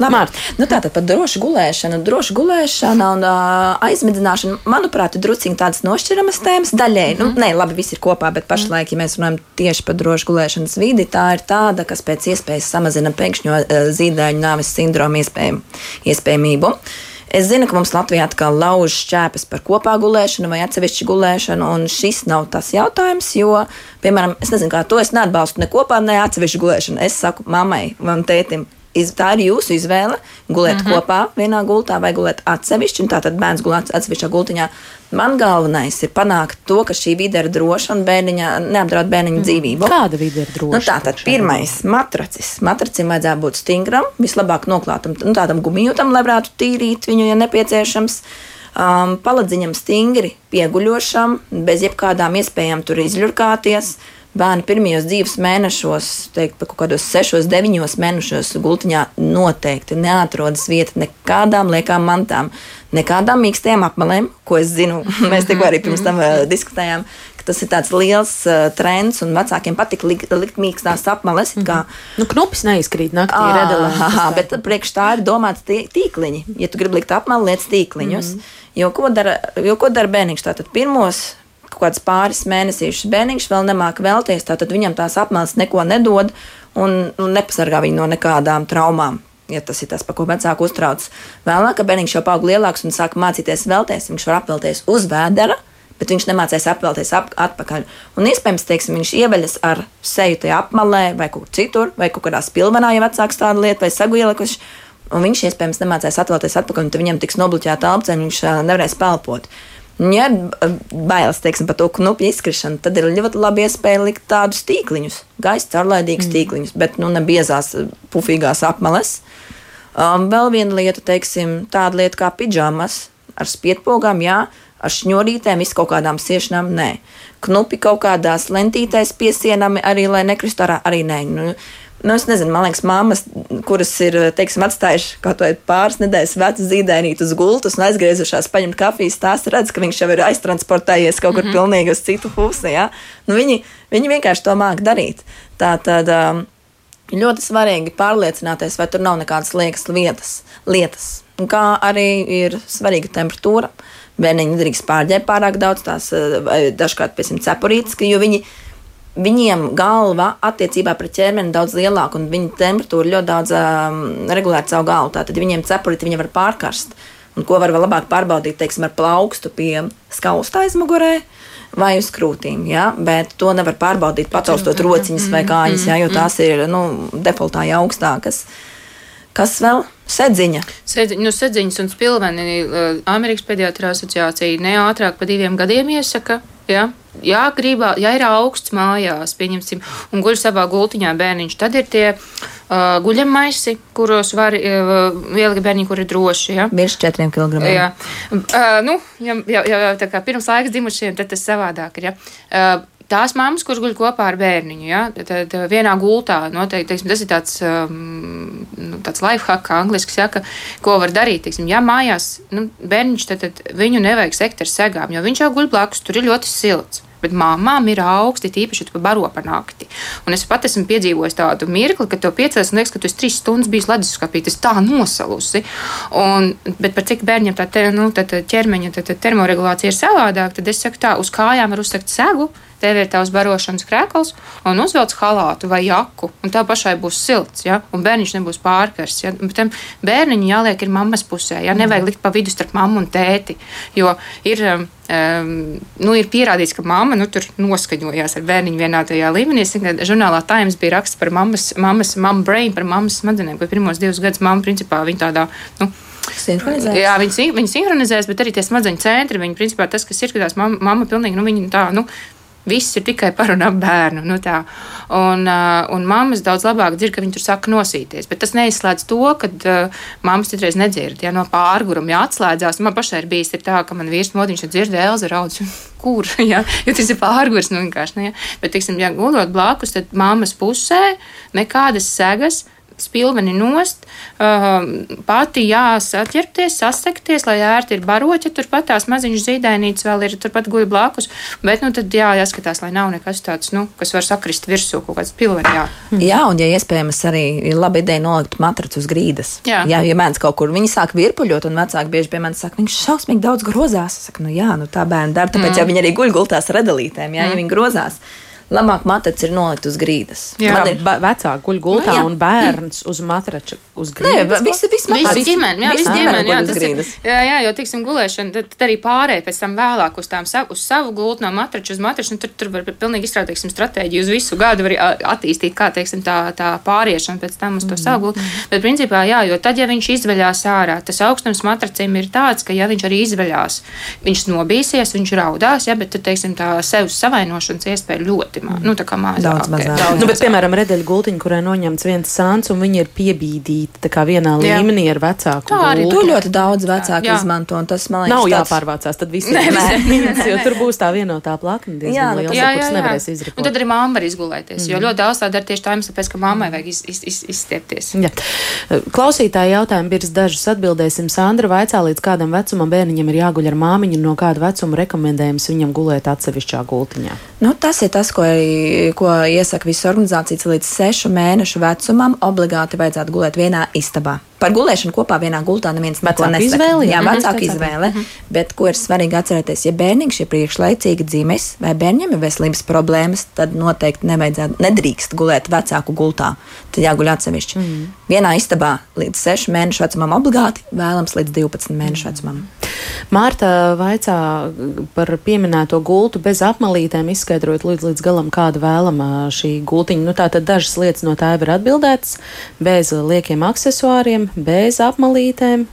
Labi, nu, tātad par drošu gulēšanu. Droša gulēšana un uh, aizmidzināšana, manuprāt, ir drusciņi tādas nošķiramas tēmas. Daļēji, mm -hmm. nu, mhm. nē, labi, viss ir kopā, bet pašlaik, ja mēs runājam tieši par drošu gulēšanas vidi, tā ir tāda, kas pēc iespējas samazina pēkšņo uh, zīdaiņu nāves sindromu iespējam, iespējamību. Es zinu, ka mums Latvijā atkal lauž šķēpes par kopā gulēšanu vai atsevišķu gulēšanu, un šis nav tas jautājums, jo, piemēram, es nezinu, kā to es neatbalstu ne kopā, ne atsevišķu gulēšanu. Es saku mammai un tētim, iz, tā ir jūsu izvēle. Gulēt uh mhm. -huh. kopā vienā gultā vai gulēt atsevišķi, tātad bērns gulēt atsevišķā gultiņā. Man galvenais ir panākt to, ka šī vide ir droša un bērniņa neapdraud bērniņa mm. dzīvību. Kāda vide ir droša? Nu, tātad pirmais - matracis. Matracim vajadzētu būt stingram, vislabāk noklātam, nu, tādam gumijūtam, lai varētu tīrīt viņu, ja nepieciešams. Um, paladziņam stingri pieguļošam, bez jebkādām iespējām tur izļurkāties. Mm bērni pirmajos dzīves mēnešos, teikt, kaut kādos 6, 9 mēnešos gultiņā noteikti neatrodas vieta nekādām liekām mantām, nekādām mīkstām apmelēm, ko es zinu, mēs tikko arī pirms tam uh, diskutējām. Tas ir tāds liels uh, trends, un vecākiem patīk likt, likt mīkstās apmales. Mm -hmm. Nu, knupis neizkrīt naktī, ah, redelē. Bet priekš tā ir domāts tīkliņi. Ja tu gribi likt apmali, liec tīkliņus. Mm -hmm. Jo ko dara, jo ko dara bērniņš? Tātad pirmos kaut kāds pāris mēnešus bērniņš vēl nemāca vēlties, tad viņam tās apmales neko nedod un, un nepasargā viņu no nekādām traumām. Ja tas ir tas, par ko vecāki uztraucas. Vēlāk, kad bērniņš jau aug lielāks un sāk mācīties vēlties, viņš var apvelties uz vēdera, bet viņš nemācēs apvelties ap, atpakaļ. Un iespējams, teiksim, viņš ieveļas ar seju tajā apmalē vai kur citur, vai kaut kādā spilvenā, ja vecāks tādu lietu, vai sagu ielikuši. Un viņš iespējams nemācēs atvēlēties atpakaļ, un viņam tiks nobloķēta un viņš nevarēs pelpot. Ja ir bailes teiksim, par to knupju izkrišanu, tad ir ļoti labi iespēja likt tādus tīkliņus, gaisa caurlaidīgus mm. tīkliņus, bet nu, ne biezās, pufīgās apmales. Um, vēl viena lieta, teiksim, tāda lieta kā pidžamas ar spiedpogām, jā, ar šņurītēm, izkaut kādām siešanām, nē. Knupi kaut kādās lentītēs piesienami arī, lai nekristu ārā, arī nē. Nu, Nu, es nezinu, man liekas, māmas, kuras ir teiksim, atstājušas kaut kādu pāris nedēļas vecu zīdainītu uz gultas un aizgriezušās paņemt kafijas, tās redz, ka viņš jau ir aiztransportējies kaut kur mm -hmm. pilnīgi uz citu pusi. Ja? Nu, viņi, viņi vienkārši to māk darīt. Tā tad um, ļoti svarīgi pārliecināties, vai tur nav nekādas liekas vietas, lietas. Un kā arī ir svarīga temperatūra. Bērniņi nedrīkst pārģērbt pārāk daudz, tās dažkārt, piemēram, cepurītes, jo viņi Viņiem galva attiecībā pret ķermeni daudz lielāka un viņa temperatūra ļoti daudz um, regulēta savu galvu. Tātad, viņiem cepurīti viņi var pārkarst. Un ko var vēl labāk pārbaudīt, teiksim, ar plaukstu pie skausta aizmugurē vai uz krūtīm. Ja? Bet to nevar pārbaudīt pacaustot rociņas vai kājas, ja? jo tās ir nu, defaultā jau augstākas. Kas vēl? Sedziņa. Sedziņa nu, sedziņas un spilveni Amerikas pediatra asociācija ne ātrāk par diviem gadiem iesaka. Ja? Jā, gribā, ja ir augsts mājās, pieņemsim, un guļ savā gultiņā bērniņš, tad ir tie uh, guļamaisi, kuros var uh, ielikt bērniņu, kur ir droši. Ja? Virs 4 kg. Jā, uh, nu, ja, ja, ja tā kā pirms laiks dzimušiem, tad tas savādāk ir. Ja? Uh, tās mammas, kuras guļ kopā ar bērniņu, ja, tad vienā gultā noteikti teiksim, tas ir tāds, um, nu, tāds lifehack, kā angļuiski saka, ko var darīt. Teiksim, ja mājās nu, bērniņš, tad, tad viņu nevajag sekt ar segām, jo viņš jau guļ blakus, tur ir ļoti silts. Bet māmām ir augsti, tīpaši, ja tu baro pa nakti. Un es pat esmu piedzīvojis tādu mirkli, kad tev piecēlies un liekas, ka tu esi trīs stundas bijis leduskapī, tas tā nosalusi. Un, bet par cik bērniem tā, te, nu, tā, tā ķermeņa tā, tā termoregulācija ir savādāka, tad es saku tā, uz kājām var uzsakt segu tev ir tavs barošanas krēkls, un uzvelc halātu vai jaku, un tā pašai būs silts, ja? un bērniņš nebūs pārkarsts. Ja? Bet tam bērniņam jāliek ir mammas pusē, ja nevajag likt pa vidu starp mammu un tēti, jo ir. Um, nu, ir pierādīts, ka mamma nu, tur noskaņojās ar bērniņu vienā tajā līmenī. Es tikai žurnālā Times bija raksts par mammas, mammas, mammas brain, par mammas smadzenēm, ka pirmos divus gadus mamma principā viņa tādā. Nu. Jā, viņi, viņi sinhronizēs, bet arī tie smadzeņu centri, viņi principā tas, kas ir, ka tās mamma, mamma pilnīgi, nu, viņi tā, nu, Viss ir tikai par un ap bērnu. Nu tā. un, uh, un mammas daudz labāk dzird, ka viņi tur saka nosīties. Bet tas neizslēdz to, ka uh, mammas citreiz nedzird. Ja no pārguruma ja atslēdzās, man pašai ir bijis tā, ka man vīrs modiņš dzird Elza raudz. Kur? Ja? Jo tas ir pārgurs, nu. Ne, ja? Bet, teiksim, ja gulot blakus, tad mammas pusē nekādas segas spilveni nost, uh, pati jāsaķerties, sasekties, lai ērti ir baroķi, turpat tās maziņas zīdainītes vēl ir turpat guļ blakus, bet nu tad jā, jāskatās, lai nav nekas tāds, nu, kas var sakrist virsū kaut kāds pilveni, jā. Jā, un ja iespējams arī ir laba ideja nolikt matracu uz grīdas. Jā. jā, ja bērns kaut kur, viņi sāk virpuļot, un vecāki bieži pie manis saka, viņš šausmīgi daudz grozās. Es saku, nu jā, nu tā bērni dara, tāpēc mm. jau viņi arī guļ gultās redalītēm, jā, mm. ja viņi grozās labāk matracis ir nolikt uz grīdas. Jā, man ir vecāki guļ gultā nu, un bērns uz matrača uz grīdas. Nē, visi, visi, visi ģimeni, jā, visi ģimeni, jā, tas ir, jā, jā, jo, tiksim, gulēšana, tad, tad arī pārēj pēc tam vēlāk uz tām savu, uz savu gultu no matrača uz matraču, un tur, tur var pilnīgi izstrādāt, teiksim, stratēģiju uz visu gadu var attīstīt, kā, teiksim, tā, tā pāriešana pēc tam uz to mm. savu gultu. Bet, principā, jā, jo tad, ja viņš izveļās ārā, tas augstums matracim ir tāds, ka, ja viņš arī izveļās, viņš nobīsies, viņš raudās, ja, bet, tad, teiksim, tā sev savainošanas iespēja ļoti maz. Nu, tā kā mazāk. Daudz mazāk. Daudz nu, bet, mazāk. piemēram, redeļu gultiņa, kurai noņemts viens sāns, un viņi ir piebīdīti tā kā vienā jā. līmenī ar vecāku. Tā arī to ļoti daudz vecāku izmanto, un tas, man liekas, nav tāds... jāpārvācās, tad viss ir minēts, jo tur būs tā vienotā plakna diezgan liela, jā, jā, jā. nevarēs izrikot. Un tad arī mamma var izgulēties, jo mm. ļoti daudz tā dara tieši tā, tāpēc, ka mammai vajag iz, iz, iz, izstiepties. Jā. Klausītāji jautājumu birs dažus atbildēsim. Sandra vaicā, līdz kādam vecumam bērniņam ir jāguļ ar māmiņu, no kāda vecuma rekomendējums viņam gulēt atsevišķā gultiņā. Nu, tas ir tas, ko ko iesaka visas organizācijas, līdz sešu mēnešu vecumam obligāti vajadzētu gulēt vienā istabā. Par gulēšanu kopā vienā gultā neviens neko nesaka. jā. Mhm. vecāka izvēle. Bet ko ir svarīgi atcerēties, ja bērniņš ir priekšlaicīgi dzimis vai bērniem ir veselības problēmas, tad noteikti nevajadzētu, nedrīkst gulēt vecāku gultā. Tad jāguļ atsevišķi. Mm. Vienā istabā līdz 6 mēnešu vecumam obligāti, vēlams līdz 12 mēnešu vecumam. Mārta vaicā par pieminēto gultu bez apmalītēm, izskaidrojot līdz, līdz galam, kāda vēlama šī gultiņa. Nu, tātad dažas lietas no tā ir atbildētas, bez liekiem aksesuāriem, bez apmalītēm,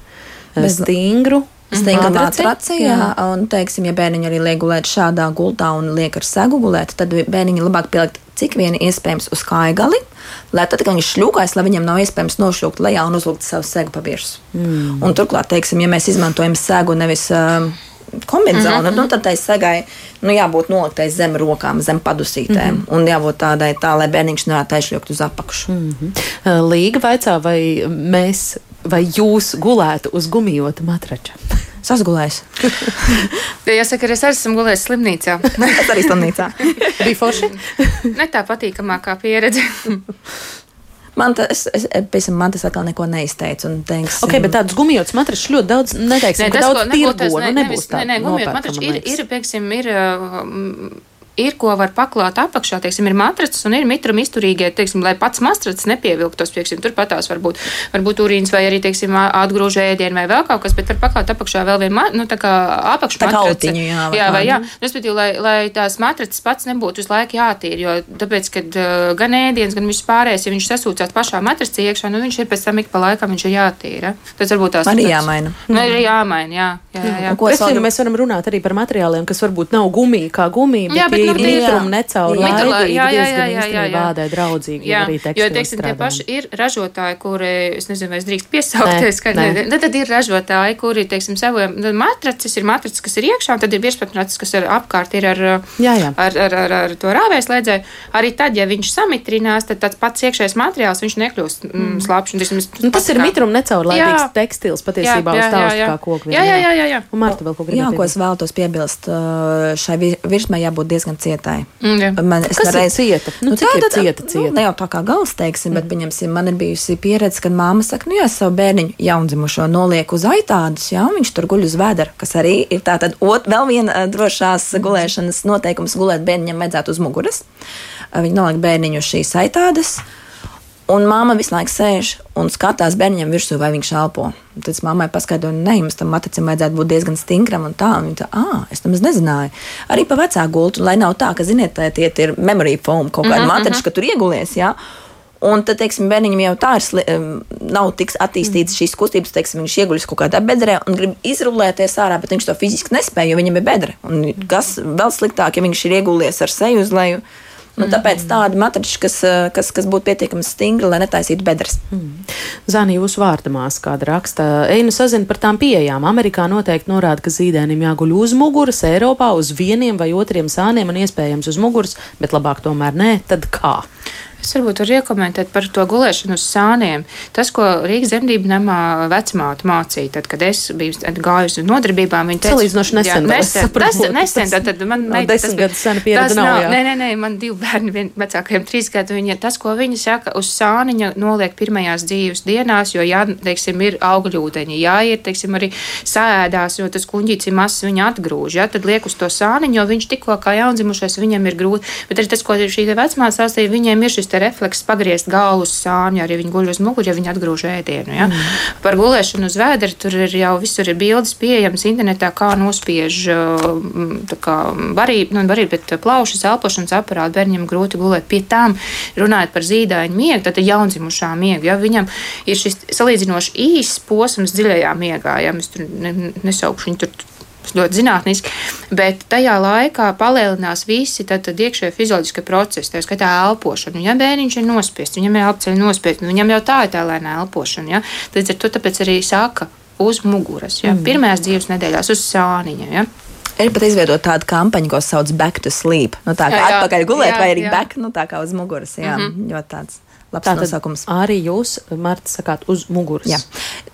bez stingru. Stingra matraci. matraci, jā, un, teiksim, ja bērniņi arī liek gulēt šādā gultā un liek ar segu gulēt, tad bērniņi labāk pielikt cik vien iespējams uz kājgali, lai tad, kad viņš šļūkājas, lai viņam nav iespējams nošļūkt lejā un uzlikt savu segu paviršus. Mm. Un turklāt, teiksim, ja mēs izmantojam segu nevis uh, kombināciju, mm -hmm. nu, tad tai segai nu, jābūt noliktai zem rokām, zem padusītēm, mm -hmm. un jābūt tādai tā, lai bērniņš nevarētu aizšļūt uz apakšu. Mm -hmm. Līga vaicā, vai mēs, vai jūs gulētu uz gumijota matrača? Sasgulējis. Jāsaka, es arī esmu gulējis slimnīcā. es arī slimnīcā. Bija forši? ne tā patīkamākā pieredze. Man tas, es, es, man tas atkal neko neizteica. Un, teiksim, Ok, bet tādus gumijotus matračus ļoti daudz, neteiksim, Nē, ka tas, daudz ko tirgo, ne, nu nebūs nē, tāda nē, gumijot nopērkama, matrači man ir, ir, pieksim, ir, uh, ir, ko var paklāt apakšā, teiksim, ir matracis un ir mitram izturīgie, teiksim, lai pats matracis nepievilktos, pieksim, turpatās varbūt, varbūt urīns vai arī, teiksim, atgrūž ēdienu vai vēl kaut kas, bet var paklāt apakšā vēl vienu, nu, tā kā apakšu Tā kā matraci. autiņu, jā, vai jā, vai jā. Nu, Respektīvi, lai, lai tās matracis pats nebūtu uz laiku jātīra, jo tāpēc, kad uh, gan ēdiens, gan viss pārējais, ja viņš sasūcās pašā matracī iekšā, nu viņš ir pēc tam ik pa laikam viņš ir jātīra. Tas varbūt tās Arī jāmaina. Nu, ir jāmaina, jā. jā, jā, jā. Ko es mēs varam runāt arī par materiāliem, kas varbūt nav gumija kā gumija, bet, Jā, bet, nu, ir mitrumi necauri Jā. Jā, jā, jā, jā, jā, jā. ādai draudzīgi. Jā, arī jo, tekstilu teiksim, tie paši ir ražotāji, kuri, es nezinu, vai es drīkst piesaukties, Nē, ka tad ir ražotāji, kuri, teiksim, saviem nu, matracis ir matracis, kas ir iekšā, un tad ir virsmatраcis, kas ir apkārt ir ar, Jā, jā. ar, ar, ar, ar to rāvēslēdzēju. Arī tad, ja viņš samitrinās, tad tāds pats iekšējais materiāls, viņš nekļūst mm. Un, teiksim, Nu, tas ir mitrumi necaurlaidīgs Jā. tekstils patiesībā uz taustu kā koku. Jā, jā, jā, jā, jā. Un Marta vēl ko Jā, gribēja ko es vēlos piebilst, šai vi- virsmai jābūt diezgan cietai. Mm, jā. Man, es nereiz- cieta? Nu, cik ir cieta, Nu, cieta? ne jau tā kā gals, teiksim, bet pieņemsim, man ir bijusi pieredze, kad māma saka, nu, es savu bērniņu jaundzimušo nolieku uz aitādas, jā, un viņš tur guļ uz vēdera, kas arī ir tā tad ot, vēl viena uh, drošās gulēšanas noteikums gulēt bērniņam vajadzētu uz muguras. Uh, Viņi noliek bērniņu uz šīs aitādas. Un māma visu laiku sēž un skatās bērnam virsū, vai viņš elpo. Tad es mammai paskaidroju, ka jums tam matricam vajadzētu būt diezgan stingram. Un tā, un viņa tā, ah, es nemaz nezināju. Arī pa vecāku gultu, lai nav tā, ka, ziniet, tā tie ir memory foam, kaut kāda matrica, ka tur iegulies. Jā. Un tad, teiksim, bērniņam jau tā ir, nav tik attīstīts šīs kustības, teiksim, viņš ieguļas kaut kādā bedrē un grib izrullēties ārā, bet viņš to fiziski nespēja, jo viņam ir bedre. Un kas vēl sliktāk, ja viņš ir iegulies ar seju uz leju. Nu, tāpēc tāda matrica, kas, uh, kas, kas būtu pietiekami stingra, lai netaisītu bedres. Zani, jūsu vārda māsa kāda raksta, ej, nu sazina par tām pieejām. Amerikā noteikti norāda, ka zīdainim jāguļ uz muguras, Eiropā uz vieniem vai otriem sāniem un iespējams uz muguras, bet labāk tomēr nē, tad kā? Es varbūt varu iekomentēt par to gulēšanu uz sāniem. Tas, ko Rīgas zemdību namā vecmāte mācīja, tad, kad es biju gājusi uz nodarbībām, viņa teica, Salīdzinoši nesen, Jā, nesen, saprotu, nesen, nesen tas tad, tad man nav meita- desmit tas- gadus sena pieredze tas nav, jā. Nē, nē, nē, man divi bērni, vien vecākajiem trīs gadu. Viņa, tas, ko viņa saka, uz sāniņa noliek pirmajās dzīves dienās, jo, jā, teiksim, ir augļūdeņi, jāiet, teiksim, arī sēdās, jo tas kuņģīts ir mazs, viņa atgrūž, jā, tad liek uz to sāniņu, jo viņš tikko kā jaundzimušais, viņam ir grūti. Bet arī tas, ko šī te vecmāte stāstīja, viņiem ir šis refleks pagriezt galvu uz sāņu, arī viņi guļ uz muguļa, ja viņi atgrūž ēdienu. Ja? Mm. Par gulēšanu uz vēdera tur ir jau visur ir bildes pieejamas internetā, kā nospiež uh, kā barība, nu, barība, bet plaušas, elpošanas aparāti bērniem grūti gulēt. Pie tām runājot par zīdaiņu miegu, tad jaundzimušā miega, ja viņam ir šis salīdzinoši īss posms dziļajā miegā, ja mēs tur ne, nesaukšu viņu tur ļoti zinātniski, bet tajā laikā palielinās visi iekšējie fizioloģiskie procesi, tā skaitā elpošana. Ja bērniņš ir nospiests, viņam ir elpoceļi nospiesti, nu, viņam jau tā ir tā lēnā elpošana. Ja? Līdz ar to tāpēc arī saka uz muguras, ja? mm. pirmajās dzīves nedēļās uz sāniņa. Ja? Ir pat izveidota tāda kampaņa, ko sauc Back to Sleep. Nu, tā kā jā. atpakaļ gulēt, Jā, vai arī jā. back, nu, tā kā uz muguras. Jā, mm -hmm. ļoti tāds labs Tātad nosaukums. arī jūs, Marta, sakāt, uz muguras. Jā.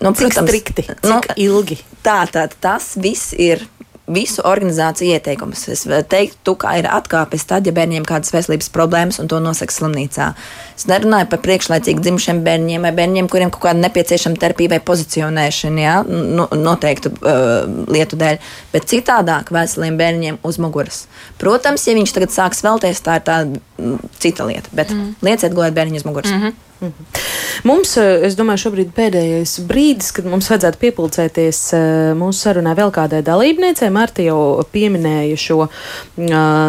Nu, Cik strikti, cik nu, ilgi? Tā tad tas viss ir visu organizāciju ieteikumus. Es teiktu, ka ir atkāpes tad, ja bērniem kādas veselības problēmas un to nosaka slimnīcā. Es nerunāju par priekšlaicīgi dzimušiem bērniem vai bērniem, kuriem kaut kāda nepieciešama terapija vai pozicionēšana, jā, nu, noteiktu uh, lietu dēļ, bet citādāk veseliem bērniem uz muguras. Protams, ja viņš tagad sāks vēlties, tā ir tā cita lieta, bet mm. lieciet gulēt bērniņu uz muguras. Mm -hmm. Mhm. Mums, eh, es domāju, šobrīd pēdējais brīdis, kad mums vajadzētu piepildīties eh, mūsu sarunā vēl kādai dalībniecei. Marta jau pieminēja šo uh,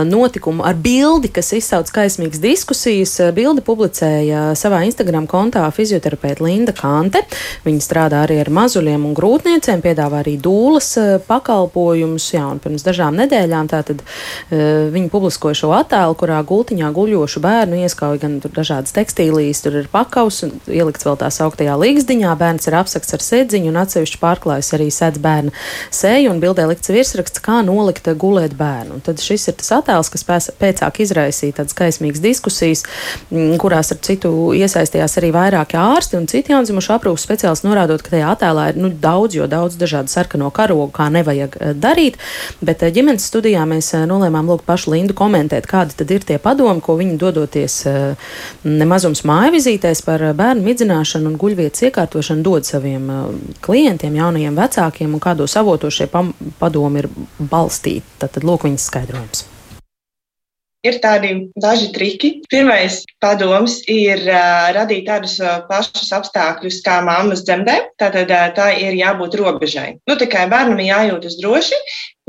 notikumu ar bildi, kas izsauc kaismīgas diskusijas. Bildi publicēja savā Instagram kontā fizioterapeita Linda Kante. Viņa strādā arī ar mazuļiem un grūtniecēm, piedāvā arī dūlas pakalpojumus. Jā, un pirms dažām nedēļām tātad viņa publiskoja šo attēlu, kurā gultiņā guļošu bērnu ieskauja gan dažādas tekstīlijas, tur ir pakāpienas pakaus un ielikts vēl tā sauktajā līgzdiņā. Bērns ir apsakts ar sēdziņu un atsevišķi pārklājas arī sēdz bērna sēju un bildē likts virsraksts, kā nolikt gulēt bērnu. Un tad šis ir tas attēls, kas pēc, pēcāk izraisīja tādas kaismīgas diskusijas, mm, kurās ar citu iesaistījās arī vairāki ārsti un citi jaundzimuši aprūpas speciālisti, norādot, ka tajā attēlā ir nu, daudz, jo daudz dažādu sarkano karogu, kā nevajag eh, darīt. Bet eh, ģimenes studijā mēs eh, nolēmām lūgt pašu Lindu komentēt, kādi tad ir tie padomi, ko viņi dodoties nemazums māju vizītē komitejas par eh, bērnu midzināšanu un guļvietas iekārtošanu dod saviem eh, klientiem, jaunajiem vecākiem un kādos avotos šie padomi ir balstīti. Tad, tad lūk viņas skaidrojums. Ir tādi daži triki. Pirmais padoms ir uh, radīt tādus uh, pašus apstākļus kā mammas dzemdē. Tātad uh, tā ir jābūt robežai. Nu, tikai bērnam jājūtas droši,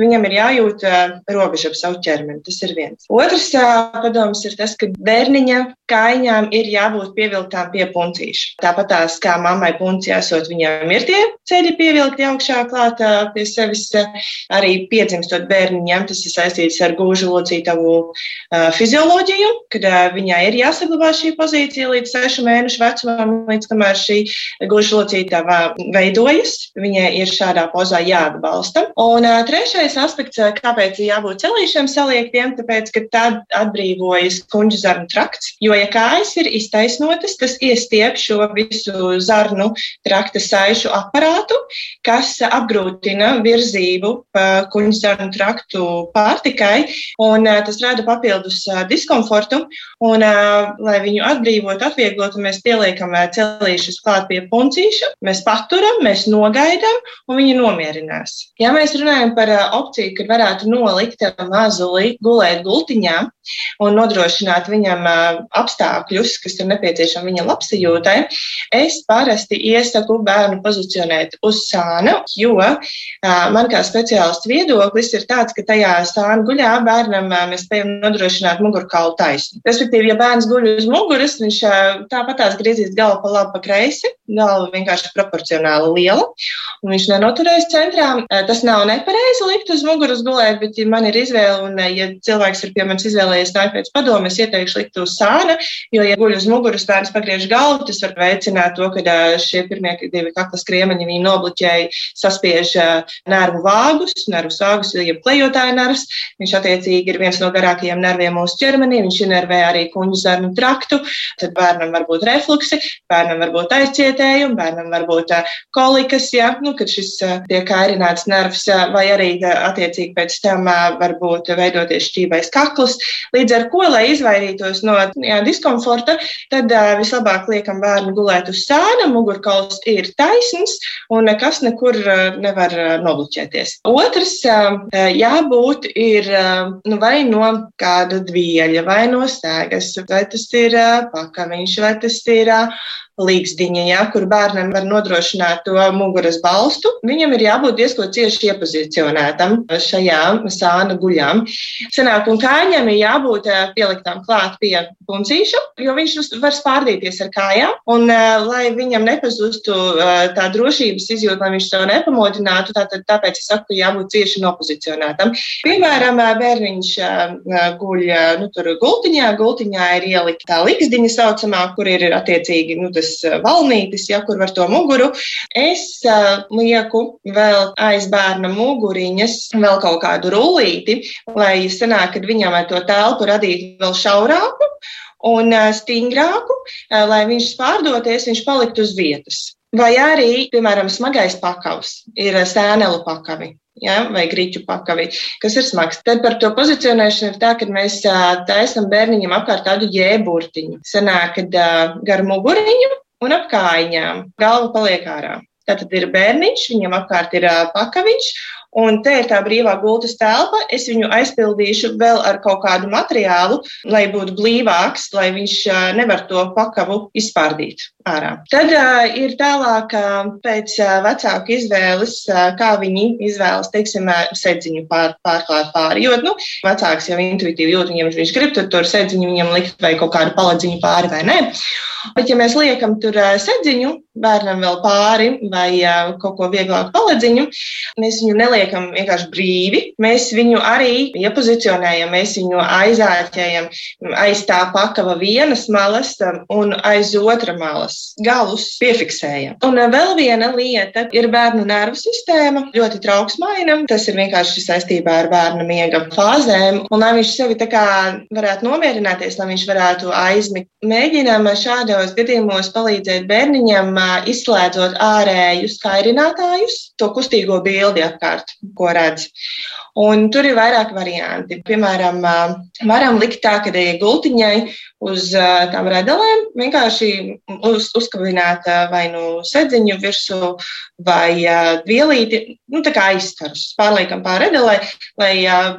Viņam ir jājūt robeža ap savu ķermeni. Tas ir viens. Otrs padoms ir tas, ka bērniņa kājām ir jābūt pievilktām pie puncīša. Tāpat tās kā mammai punci esot, viņam ir tie ceļi pievilkti augšā klāt uh, pie sevis. Arī piedzimstot bērniņam, tas ir saistīts ar gūžu locītavu fizioloģiju, kad viņai ir jāsaglabā šī pozīcija līdz sešu mēnešu vecumam, līdz kamēr šī gūžu locītava veidojas. Viņai ir šādā pozā jāatbalsta. Un trešais Otrais aspekts, eh, kāpēc jābūt celīšiem saliektiem, tāpēc, ka tad atbrīvojas kuģu zarnu trakts. Jo, ja kājas ir iztaisnotas, tas iestiep šo visu zarnu trakta saišu aparātu, kas apgrūtina virzību pa kuģu zarnu traktu pārtikai, un eh, tas rada papildus eh, diskomfortu. Un, lai viņu atbrīvotu, atvieglotu, mēs pieliekam celīšus klāt pie puncīša, mēs paturam, mēs nogaidām, un viņi nomierinās. Ja mēs runājam par opciju, kad varētu nolikt mazuli gulēt gultiņā un nodrošināt viņam apstākļus, kas ir nepieciešami viņa labsajūtai, es parasti iesaku bērnu pozicionēt uz sāna, jo man kā speciālists viedoklis ir tāds, ka tajā sāna guļā bērnam mēs spējam nodrošināt mugurkaulu taisnu. Respektīvi, ja bērns guļ uz muguras, viņš tāpatās griezīs galvu pa labi, pa kreisi, galva vienkārši proporcionāli liela, un viņš nenoturēs centrā. Tas nav nepareizi likt uz muguras gulēt, bet, ja man ir izvēle, un ja cilvēks ir pie manis izvēlējies nākt pēc padomu, es ieteikšu likt uz sāna, jo, ja guļ uz muguras, bērns pagriež galvu, tas var veicināt to, ka šie pirmie divi kaklas kriemeņi viņi nobloķēja, saspiež nervu vāgus, nervu vāgus, jeb klejotāju nervus. Viņš attiecīgi ir viens no garākajiem nerviem mūsu ķermenī, viņš inervē arī kuņģu zarnu traktu, tad bērnam var būt refluksi, bērnam var būt aizcietējumi, bērnam var būt kolikas, ja, nu, kad šis tiek kairināts nervs, vai arī attiecīgi pēc tam var būt veidoties šķībais kakls. Līdz ar to, lai izvairītos no jā, diskomforta, tad vislabāk liekam bērnu gulēt uz sāna, mugurkauls ir taisns un nekas nekur nevar nobloķēties. Otrs, jābūt ir nu, vai no kāda dvieļa, vai no stēgas, vai tas ir pakaviņš, vai tas ir līgzdiņa, ja, kur bērnam var nodrošināt to muguras balstu, viņam ir jābūt diezgan cieši iepozicionētam šajā sāna guļām. Senāk un kājām ir jābūt eh, pieliktām klāt pie puncīša, jo viņš var spārdīties ar kājām, un eh, lai viņam nepazustu eh, tā drošības izjūta, lai viņš to nepamodinātu, tātad tāpēc es saku, jābūt cieši nopozicionētam. Piemēram, bērniņš guļ nu, tur gultiņā, gultiņā ir ielikta tā līgzdiņa saucamā, kur ir attiecīgi nu, tas mazas eh, valnītes, ja kur var to muguru. Es uh, lieku vēl aiz bērna muguriņas vēl kaut kādu rullīti, lai sanāk, kad viņam ar to telpu radītu vēl šaurāku un uh, stingrāku, lai viņš spārdoties, viņš paliktu uz vietas. Vai arī, piemēram, smagais pakaus ir sēnelu pakavi. Ja, vai grīķu pakavi, kas ir smags. Tad par to pozicionēšanu ir tā, ka mēs taisam bērniņam apkārt tādu jēburtiņu. Sanāk, kad gar muguriņu un ap kājām galva paliek ārā. Tātad ir bērniņš, viņam apkārt ir pakaviņš, Un te ir tā brīvā gultas telpa. Es viņu aizpildīšu vēl ar kaut kādu materiālu, lai būtu blīvāks, lai viņš nevar to pakavu izpārdīt ārā. Tad uh, ir tālāk uh, pēc uh, vecāku izvēles, uh, kā viņi izvēlas, teiksim, sedziņu pār, pārklāt pāri. Jo, nu, vecāks jau intuitīvi jūt, viņam viņš grib tur, tur sedziņu viņam likt vai kaut kādu paladziņu pāri vai nē. Bet, ja mēs liekam tur uh, sedziņu bērnam vēl pāri vai uh, kaut ko vieglāku paladziņu, mēs viņu neliekam vienkārši brīvi. Mēs viņu arī iepozicionējam, mēs viņu aizāķējam aiz tā pakava vienas malas un aiz otra malas. Galus piefiksējam. Un uh, vēl viena lieta ir bērnu nervu sistēma. Ļoti trauksmaina. Tas ir vienkārši saistībā ar bērna miega fāzēm. Un lai viņš sevi tā kā varētu nomierināties, lai viņš varētu aizmigt, mēģinām šādos gadījumos palīdzēt bērniņam, uh, izslēdzot ārējus kairinātājus, to kustīgo bildi apkārt ko redz. Un tur ir vairāk varianti. Piemēram, varam likt tā, ka gultiņai uz tām redzelēm vienkārši uz, uzkavināt vai nu sedziņu virsū vai vielīti, nu tā kā aizstarus. Pārliekam pār redelē, lai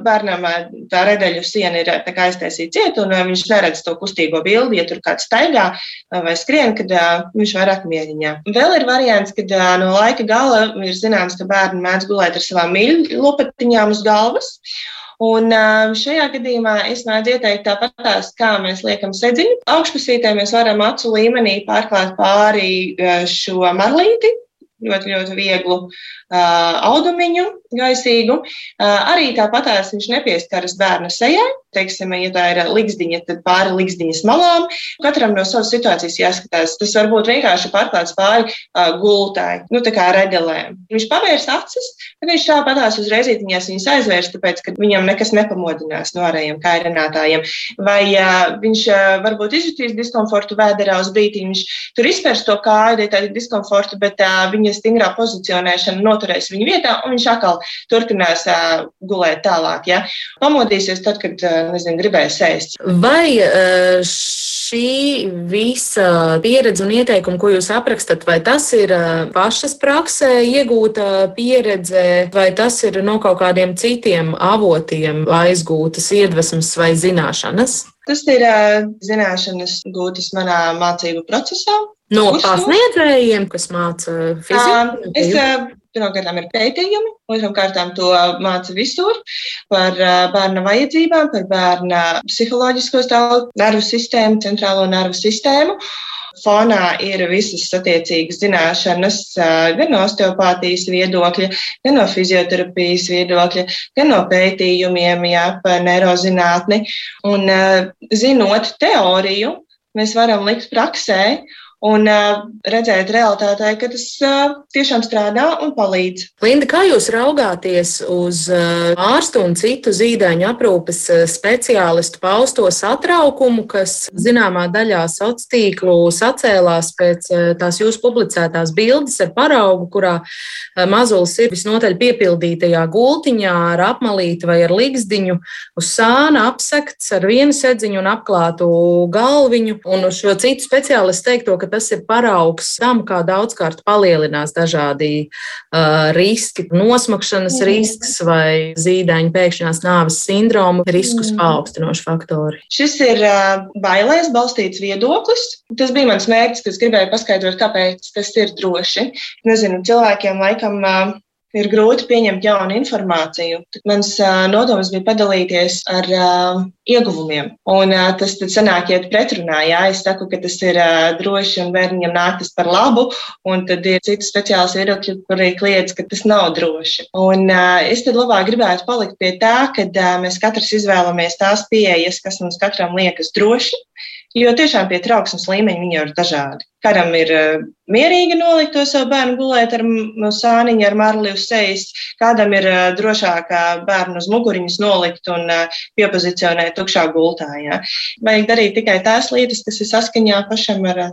bērnam tā redeļu siena ir aiztaisīta ciet un viņš neredz to kustīgo bildi, ja tur kāds staigā vai skrien, kad viņš vairāk mieriņā. Vēl ir variants, kad no laika gala ir zināms, ka bērni mēdz gulēt ar savām mīļu lopatiņām uz galvas. Un šajā gadījumā es mēdzu ieteikt tāpatās, kā mēs liekam sedziņu. Augšpusītē mēs varam acu līmenī pārklāt pāri šo marlīti, ļoti, ļoti vieglu uh, audumiņu, gaisīgu. Uh, arī tāpatās viņš nepieskaras bērna sejai. Teiksim, ja tā ir līgzdiņa, tad pāri līgzdiņas malām. Katram no savas situācijas jāskatās. Tas var būt vienkārši pārklāts pāri uh, gultai, nu tā kā redelēm. Viņš pavērs acis, tad viņš tāpatās uzreiz viņas aizvērs, tāpēc, ka viņam nekas nepamodinās no ārējiem kairinātājiem. Vai uh, viņš uh, varbūt izjutīs diskomfortu vēderā uz brīdi, viņš tur izpērs to kāju, ir tāda diskomforta, bet uh, viņa stingrā pozicionēšana noturēs viņu vietā, un viņš atkal turpinās uh, gulēt tālāk. Ja? Pamodīsies tad, kad uh, nezinu, gribēs ēst. Vai uh, šī visa pieredze un ieteikumi, ko jūs aprakstat, vai tas ir pašas praksē iegūta pieredze, vai tas ir no kaut kādiem citiem avotiem aizgūtas iedvesmas vai zināšanas? Tas ir zināšanas gūtas manā mācību procesā. No pasniedzējiem, kas māca fiziku? Es Pirmkārt, ir pētījumi, otrām kārtām to māca visur par bērna vajadzībām, par bērna psiholoģisko stāvokli, nervu sistēmu, centrālo nervu sistēmu. Fonā ir visas attiecīgas zināšanas gan no osteopātijas viedokļa, gan no fizioterapijas viedokļa, gan no pētījumiem jā, par neirozinātni. Un zinot teoriju, mēs varam likt praksē un uh, redzēt realitātē, ka tas uh, tiešām strādā un palīdz. Linda, kā jūs raugāties uz uh, ārstu un citu zīdaiņu aprūpes speciālistu pausto satraukumu, kas zināmā daļā sociālo tīklu sacēlās pēc tās jūsu publicētās bildes ar paraugu, kurā mazulis ir visnotaļ piepildītajā gultiņā ar apmalīti vai ar ligzdiņu uz sāna apsekts ar vienu sedziņu un apklātu galviņu. Un šo citu speciālistu teikto, ka tas ir paraugs tam, kā daudzkārt palielinās dažādi uh, riski, nosmakšanas mm. risks vai zīdaiņu pēkšņās nāves sindroma riskus mm. paaugstinoši faktori. Šis ir uh, bailēs balstīts viedoklis. Tas bija mans mērķis, kas gribēja paskaidrot, kāpēc tas ir droši. Nezinu, cilvēkiem laikam uh, ir grūti pieņemt jaunu informāciju. Tad mans nodoms bija padalīties ar ieguvumiem. Un tas tad sanāk iet pretrunā. Jā, es saku, ka tas ir droši un bērniem nāk tas par labu, un tad ir citi speciāls viedokļi, kuri kliedz, ka tas nav droši. Un es tad labāk gribētu palikt pie tā, ka mēs katrs izvēlamies tās pieejas, kas mums katram liekas droši. Jo tiešām pie trauksmes līmeņa viņi ir dažādi. Kādam ir uh, mierīgi nolikt to savu bērnu gulēt ar sāniņu, ar marli uz sejas, kādam ir uh, drošāk bērnu uz muguriņas nolikt un uh, piepozicionēt tukšā gultā. Ja. Vajag darīt tikai tās lietas, kas ir saskaņā pašam ar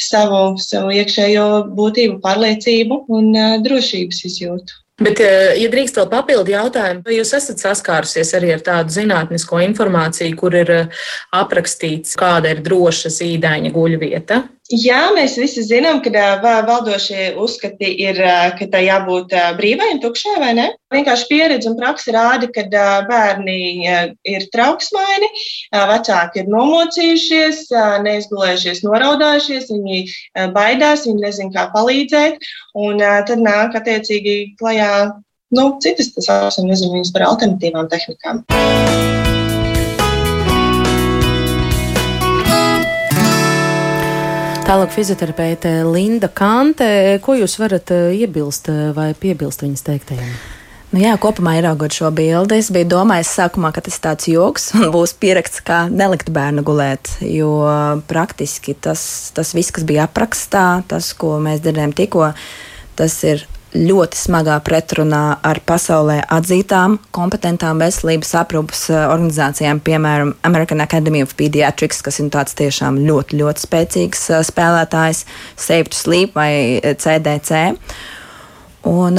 savu, savu iekšējo būtību, pārliecību un drošības izjūtu. Bet, eh, ja drīkst vēl papildu jautājumu, vai jūs esat saskārusies arī ar tādu zinātnisko informāciju, kur ir eh, aprakstīts, kāda ir droša zīdaiņa guļvieta? Jā, mēs visi zinām, ka valdošie uzskati ir, ka tai jābūt brīvai un tukšai, vai ne? Vienkārši pieredze un praksa rāda, ka bērni ir trauksmaini, vecāki ir nomocījušies, neizgulējušies, noraudājušies, viņi baidās, viņi nezin, kā palīdzēt, un tad nāk attiecīgi klajā nu, citas, tas saucam, nezinu, viņas par alternatīvām tehnikām. Tālāk fizioterapeite Linda Kante. Ko jūs varat eh, iebilst eh, vai piebilst viņas teiktajam? Nu jā, kopumā ieraugot šo bildi, es biju domājis sākumā, ka tas ir tāds joks un būs pieraksts, kā nelikt bērnu gulēt. Jo praktiski tas, tas viss, kas bija aprakstā, tas, ko mēs dzirdējām tikko, tas ir ļoti smagā pretrunā ar pasaulē atzītām, kompetentām veselības aprūpas eh, organizācijām, piemēram, American Academy of Pediatrics, kas ir tāds tiešām ļoti, ļoti spēcīgs eh, spēlētājs, Save to Sleep vai CDC. Un,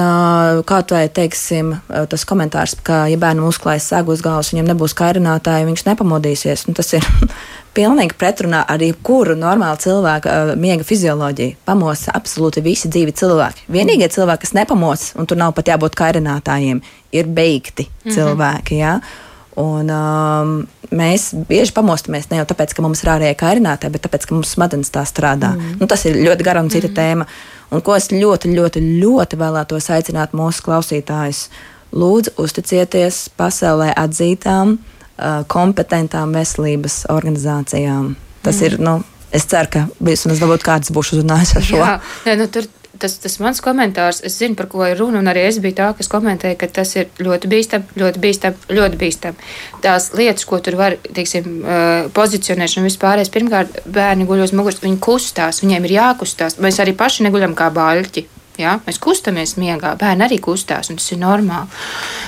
kā vai teiksim, tas komentārs, ka, ja bērnam uzklājas sēgu uz galvas, viņam nebūs kairinātāji, viņš nepamodīsies. Nu, tas ir pilnīgi pretrunā ar jebkuru normālu cilvēku miega fizioloģiju. Pamosa absolūti visi dzīvi cilvēki. Vienīgie cilvēki, kas nepamos, un tur nav pat jābūt kairinātājiem, ir beigti mm -hmm. cilvēki. Ja? Un, um, mēs bieži pamostamies ne jau tāpēc, ka mums ir ārējie kairinātāji, bet tāpēc, ka mums smadzenes tā strādā. Mm. Nu, tas ir ļoti gara un cita mm. tēma. Un ko es ļoti, ļoti, ļoti vēlētos aicināt mūsu klausītājus. Lūdzu, uzticieties pasaulē atzītām kompetentām veselības organizācijām. Tas mm. ir, nu, es ceru, ka vismaz varbūt kāds būs uzrunājis ar šo. Jā, jā nu, tur tas, tas mans komentārs, es zinu, par ko ir runa, un arī es biju tā, kas komentēja, ka tas ir ļoti bīstami, ļoti bīstami, ļoti bīstami. Tās lietas, ko tur var, teiksim, pozicionēšana vispārējais, pirmkārt, bērni guļ uz muguras, viņi kustās, viņiem ir jākustās. Mēs arī paši neguļam kā baļķi. Ja? Mēs kustamies miegā, bērni arī kustās, un tas ir normāli.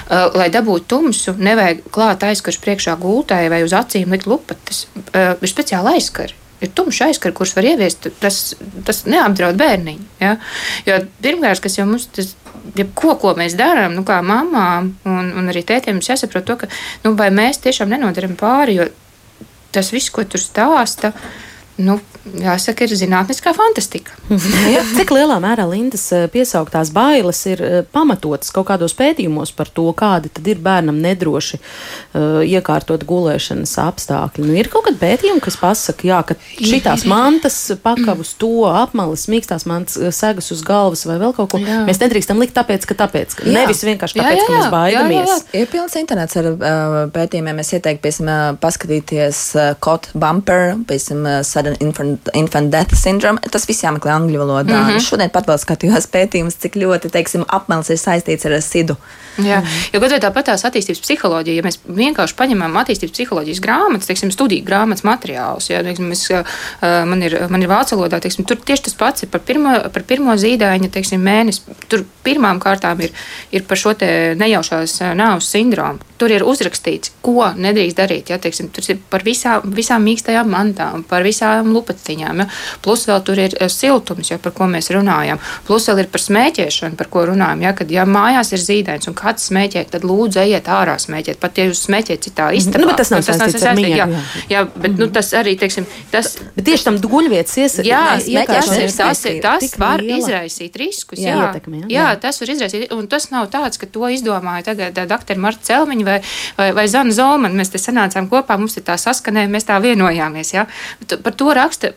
Uh, lai dabūtu tumsu, nevajag klāt aizkarš priekšā gultai vai uz acīm likt lupatas. Uh, ir speciāli aizkari. Ir tumšs aizkars, kurš var ieviest, tas, tas neapdraud bērniņu. Ja? Jo pirmkārt, kas jau mums tas jebko, ko mēs darām, nu, kā mamām un, un arī tētiem, mums jāsaprot to, ka nu, mēs tiešām nenodaram pāri, jo tas viss, ko tur stāsta, nu, jāsaka, ir zinātniskā fantastika. ja, cik lielā mērā Lindas eh, piesauktās bailes ir eh, pamatotas kaut kādos pētījumos par to, kādi tad ir bērnam nedroši uh, iekārtot gulēšanas apstākļi? Nu, ir kaut kādi pētījumi, kas pasaka, jā, ka šitās mantas pakavus to apmalis, mīkstās mantas segas uz galvas vai vēl kaut ko. Jā. Mēs nedrīkstam likt tāpēc, ka tāpēc, ka jā. nevis vienkārši tāpēc, jā, jā, jā. ka mēs baidamies. Jā, jā, jā. Ir pilns internets ar uh, pētījumiem. Es ieteiktu, piemēram, paskatīties uh, Cot Bumper, piemēram, Sudden Infant infant death syndrome. Tas viss jāmeklē angļu valodā. Mm -hmm. Šodien pat vēl skatījos pētījumus, cik ļoti, teiksim, apmels ir saistīts ar sidu. Jā, mm -hmm. jo gudri tāpat tās attīstības psiholoģija, ja mēs vienkārši paņemam attīstības psiholoģijas grāmatas, teiksim, studiju grāmatas materiālus, ja, teiksim, es, man, ir, man ir vācu valodā, teiksim, tur tieši tas pats ir par pirmo, par pirmo zīdaiņa, teiksim, mēnesi. Tur pirmām kārtām ir, ir par šo nejaušās nāvas sindromu. Tur ir uzrakstīts, ko nedrīkst darīt. Ja, teiksim, tur ir par visām, visām mīkstajām mantām, par visām lupatiņām. Ja. Plus vēl tur ir siltums, ja, par ko mēs runājam. Plus vēl ir par smēķēšanu, par ko runājam. Ja, kad ja mājās ir zīdaiņš un kāds smēķē, tad lūdzu ejiet ārā smēķēt. Pat ja jūs smēķējat citā mhm. istabā. Nu, tas nav tas, tas, tas, jā, jā, jā, bet mm -hmm. nu, tas arī, teiksim, tas. Bet tieši tam guļvietas iesaistīt. Jā, tas, ir, tas var liela. izraisīt riskus. Jā, jā, ietekmi, jā. jā, tas var izraisīt. Un tas nav tāds, ka to izdomāja tagad doktori Marta Celmiņa vai, vai, vai Zana Zolmana. Mēs te sanācām kopā, mums ir tā saskanēja, mēs tā vienojāmies. Jā. Par to raksta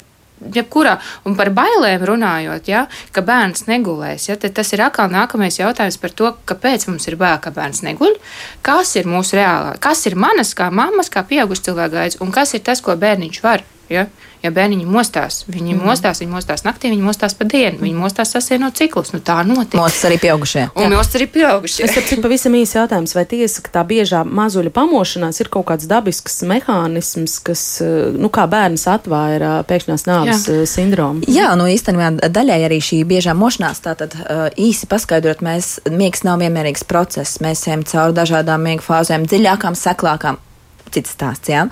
jebkurā, un par bailēm runājot, ja, ka bērns negulēs, ja, tad tas ir atkal nākamais jautājums par to, kāpēc mums ir bail, ka bērns neguļ, kas ir mūsu reālā, kas ir manas kā mammas, kā pieaugušas cilvēka gaids, un kas ir tas, ko bērniņš var. Ja? Ja bērniņi mostās, viņi mm. mostās, viņi mostās naktī, viņi mostās pa dienu, viņi mostās sasieno ciklus. Nu, tā notiek. Mostas arī pieaugušie. Un mostas arī pieaugušie. Es saprotu, pavisam īsi jautājums, vai tiesa, ka tā biežā mazuļa pamošanās ir kaut kāds dabisks mehānisms, kas, eh, nu, kā bērns atvaira pēkšņās nāves Jā. Eh, sindromu? Jā, nu īstenībā daļai arī šī biežā mošanās, tātad eh, īsi paskaidrot, mēs, miegs nav vienmērīgs process. Mēs ejam cauri dažādām miega fāzēm, dziļākām, seklākām cits stāsts. Jā.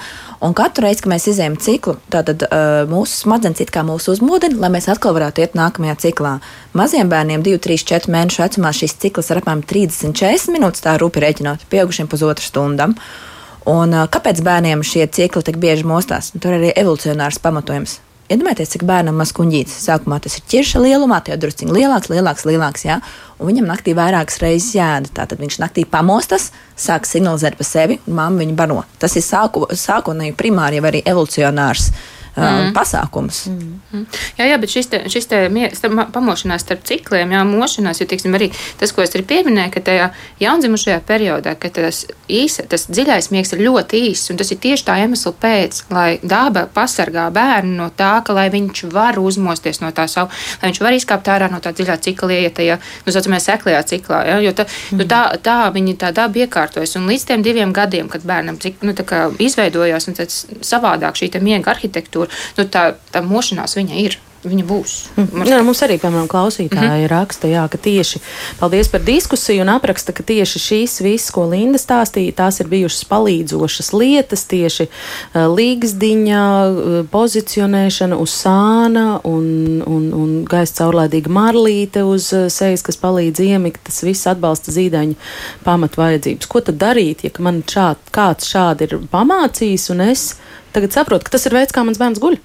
Un katru reizi, kad mēs izējām ciklu, tad uh, mūsu smadzenes it kā mūs uzmodina, lai mēs atkal varētu iet nākamajā ciklā. Maziem bērniem 2, 3, 4 mēnešu vecumā šis cikls ir apmēram 30-40 minūtes, tā rūpi rēķinot, pieaugušiem pusotru stundu. Un, uh, kāpēc bērniem šie cikli tik bieži mostās? Tur ir arī evolucionārs pamatojums. Iedomājieties, cik bērnam maz kuģītis. Sākumā tas ir ķirša lielumā, tie drusciņi lielāks, lielāks, lielāks. Jā? Un viņam naktī vairākas reizes jēda. Tātad viņš naktī pamostas, sāk signalizēt par sevi, un mamma viņu baro. Tas ir sāku, sākotnēji primāri jau arī evolucionārs mm. pasākums. Mm. Jā, jā, bet šis, te, šis te, pamošanās starp cikliem, jā, mošanās, jo tiksim, arī tas, ko es arī pieminēju, ka tajā jaundzimušajā periodā, ka tas, īsa, tas dziļais miegs ir ļoti īss, un tas ir tieši tā iemesla pēc, lai daba pasargā bērnu no tā, ka lai viņš var uzmosties no tā savu, lai viņš var izkāpt ārā no tā dziļā cikla, ieiet tajā, nu, saucamajā seklajā ciklā, jā, jo tā, mm. nu, tā, tā viņi tā daba iekārtojas, un līdz tiem diviem gadiem, kad bērnam cik, nu, izveidojās un savādāk šī miega arhitektūra, tur nu, tā, tā mošanās viņa ir viņa būs. Mm. Jā, mums arī, piemēram, klausītāji mm -hmm. raksta, jā, ka tieši paldies par diskusiju un apraksta, ka tieši šīs viss, ko Linda stāstīja, tās ir bijušas palīdzošas lietas, tieši uh, līgsdiņa, uh, pozicionēšana uz sāna un, un, un gaisa caurlaidīga marlīte uz uh, sejas, kas palīdz iemigt, tas viss atbalsta zīdaiņu pamat vajadzības. Ko tad darīt, ja man šād, kāds šādi ir pamācījis un es tagad saprotu, ka tas ir veids, kā mans bērns guļ?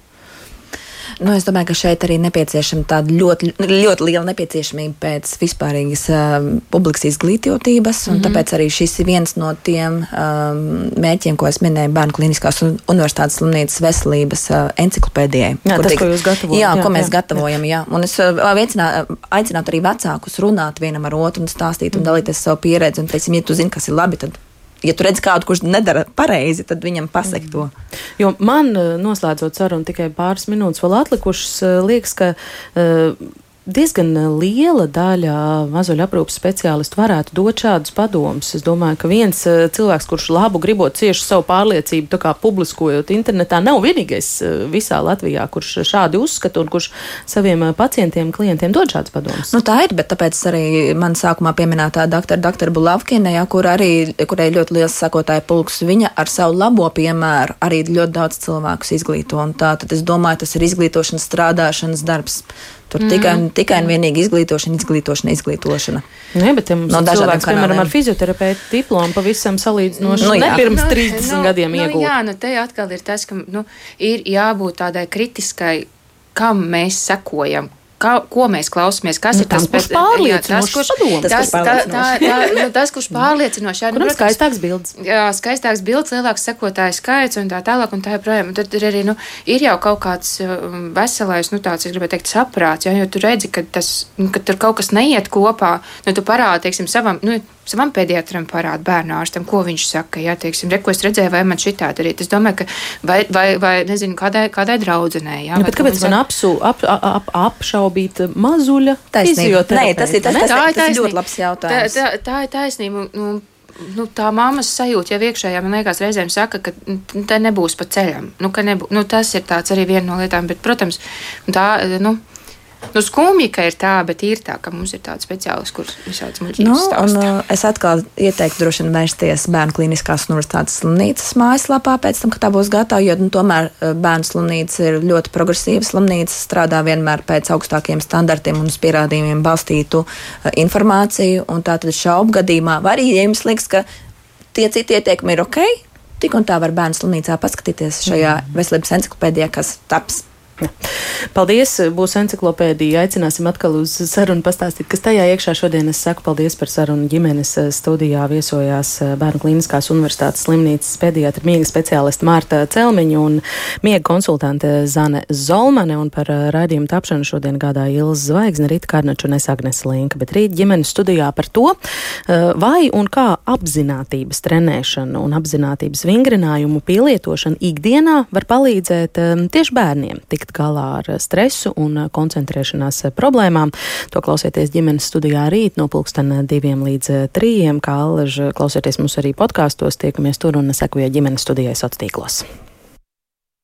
Nu, es domāju, ka šeit arī nepieciešama tāda ļoti, ļoti liela nepieciešamība pēc vispārīgas um, publikas izglītotības. Mm -hmm. Tāpēc arī šis ir viens no tiem um, mēķiem, ko es minēju Bērnu Kliniskās Universitātes slimnīcas veselības uh, enciklopēdijai. Jā, tas, tiek, ko jūs gatavojat. Jā, jā, ko mēs jā, gatavojam. Jā. Un es uh, veicinā, aicinātu arī vecākus runāt vienam ar otru un stāstīt un mm -hmm. dalīties savu pieredzi. Un, teiksim, ja tu zini, kas ir labi, tad ja tu redz kādu, kurš nedara pareizi, tad viņam pasaka to. Jo man, eh, noslēdzot sarunu, tikai pāris minūtes vēl atlikušas, eh, liekas, ka. Uh, diezgan liela daļa mazuļu aprūpas speciālistu varētu dot šādus padomus. Es domāju, ka viens eh, cilvēks, kurš labu gribot cieši savu pārliecību, tā kā publiskojot internetā, nav vienīgais eh, visā Latvijā, kurš šādi uzskata un kurš saviem eh, pacientiem, klientiem dod šādus padomus. Nu, tā ir, bet tāpēc arī man sākumā pieminētā doktora, doktora Bulavkina, ja, kur arī, kurai ļoti liels sakotāja pulks, viņa ar savu labo piemēru arī ļoti daudz cilvēkus izglīto. Tā tad es domāju, tas ir izglītošanas, strādāšanas darbs. Tur mm. tikai, tikai un vienīgi izglītošana, izglītošana, izglītošana. Nē, bet ja mums no ir cilvēks, kanāliem. piemēram, ar fizioterapeitu diplomu pavisam salīdzinoši nu, ne pirms nu, 30 nu, gadiem nu, iegūt. Jā, nu te atkal ir tas, ka nu, ir jābūt tādai kritiskai, kam mēs sekojam, kā, ko mēs klausāmies, kas nu, ir tas, kurš pārliecinošs. Kurš, tas, tas, tā, tā, nu, tas, kurš pārliecinošs. Jā, nu, protams, skaistāks bildes. Jā, skaistāks bildes, lielāks sekotāju skaits un tā tālāk un tā joprojām. Tad ir arī, nu, ir jau kaut kāds um, veselais, nu, tāds, es gribētu teikt, saprāts, jā, jo tu redzi, ka, tas, nu, ka tur kaut kas neiet kopā, nu, tu parādi, teiksim, savam, nu, savam pediatram parāda bērnu ārstam, ko viņš saka. Jā, teiksim, re, ko es redzēju, vai man šitā darīt. Es domāju, ka vai, vai, vai nezinu, kādai, kādai draudzenei. Jā, ja, bet kāpēc man apsu, ap, ap, apšaubīt mazuļa fizioterapeitu? Nē, tas ir, tas, tas, tā, tas, tas ir ļoti labs jautājums. Tā, tā, tā ir taisnība. Nu, nu, tā mammas sajūta jau iekšējā, man liekas, reizēm saka, ka tā nebūs pa ceļam. Nu, nebū, nu, tas ir arī viena no lietām, bet, protams, tā. Nu, Nu, skumji, ka ir tā, bet ir tā, ka mums ir tāds speciālists, kurš visādas muļķības nu, stāsta. Un, uh, es atkal ieteiktu droši vien vērsties Bērnu klīniskās universitātes slimnīcas mājaslapā pēc tam, kad tā būs gatava, jo nu, tomēr uh, bērnu slimnīca ir ļoti progresīva slimnīca, strādā vienmēr pēc augstākiem standartiem un uz pierādījumiem balstītu uh, informāciju. Tātad šaubu gadījumā, vai arī, ja jums liekas, ka tie citi ieteikumi ir ok, tik un tā var bērnu slimnīcā paskatīties šajā veselības encyklopēdijā, kas taps Paldies! Būs encyklopēdija. Aicināsim atkal uz sarunu pastāstīt, kas tajā iekšā šodien. Es saku paldies par sarunu ģimenes eh, studijā. Viesojās eh, Bērnu Kliniskās Universitātes slimnīcas pediatra miega speciālista Mārta Celmiņa un miega konsultante Zane Zolmane. Un par eh, raidījumu tapšanu šodien gādāja Ilza Zvaigzne, Rita Kārnača un es Agnes Linka. Bet rīt ģimenes studijā par to, vai un kā apzinātības trenēšana un apzinātības vingrinājumu pielietošana ikdienā var palīdzēt tieši bērniem tikt tikt galā ar stresu un koncentrēšanās problēmām. To klausieties ģimenes studijā rīt no pulksten diviem līdz trījiem, kā alaž klausieties mums arī podkāstos, tiekamies tur un sekojiet ģimenes studijai sociālos tīklos.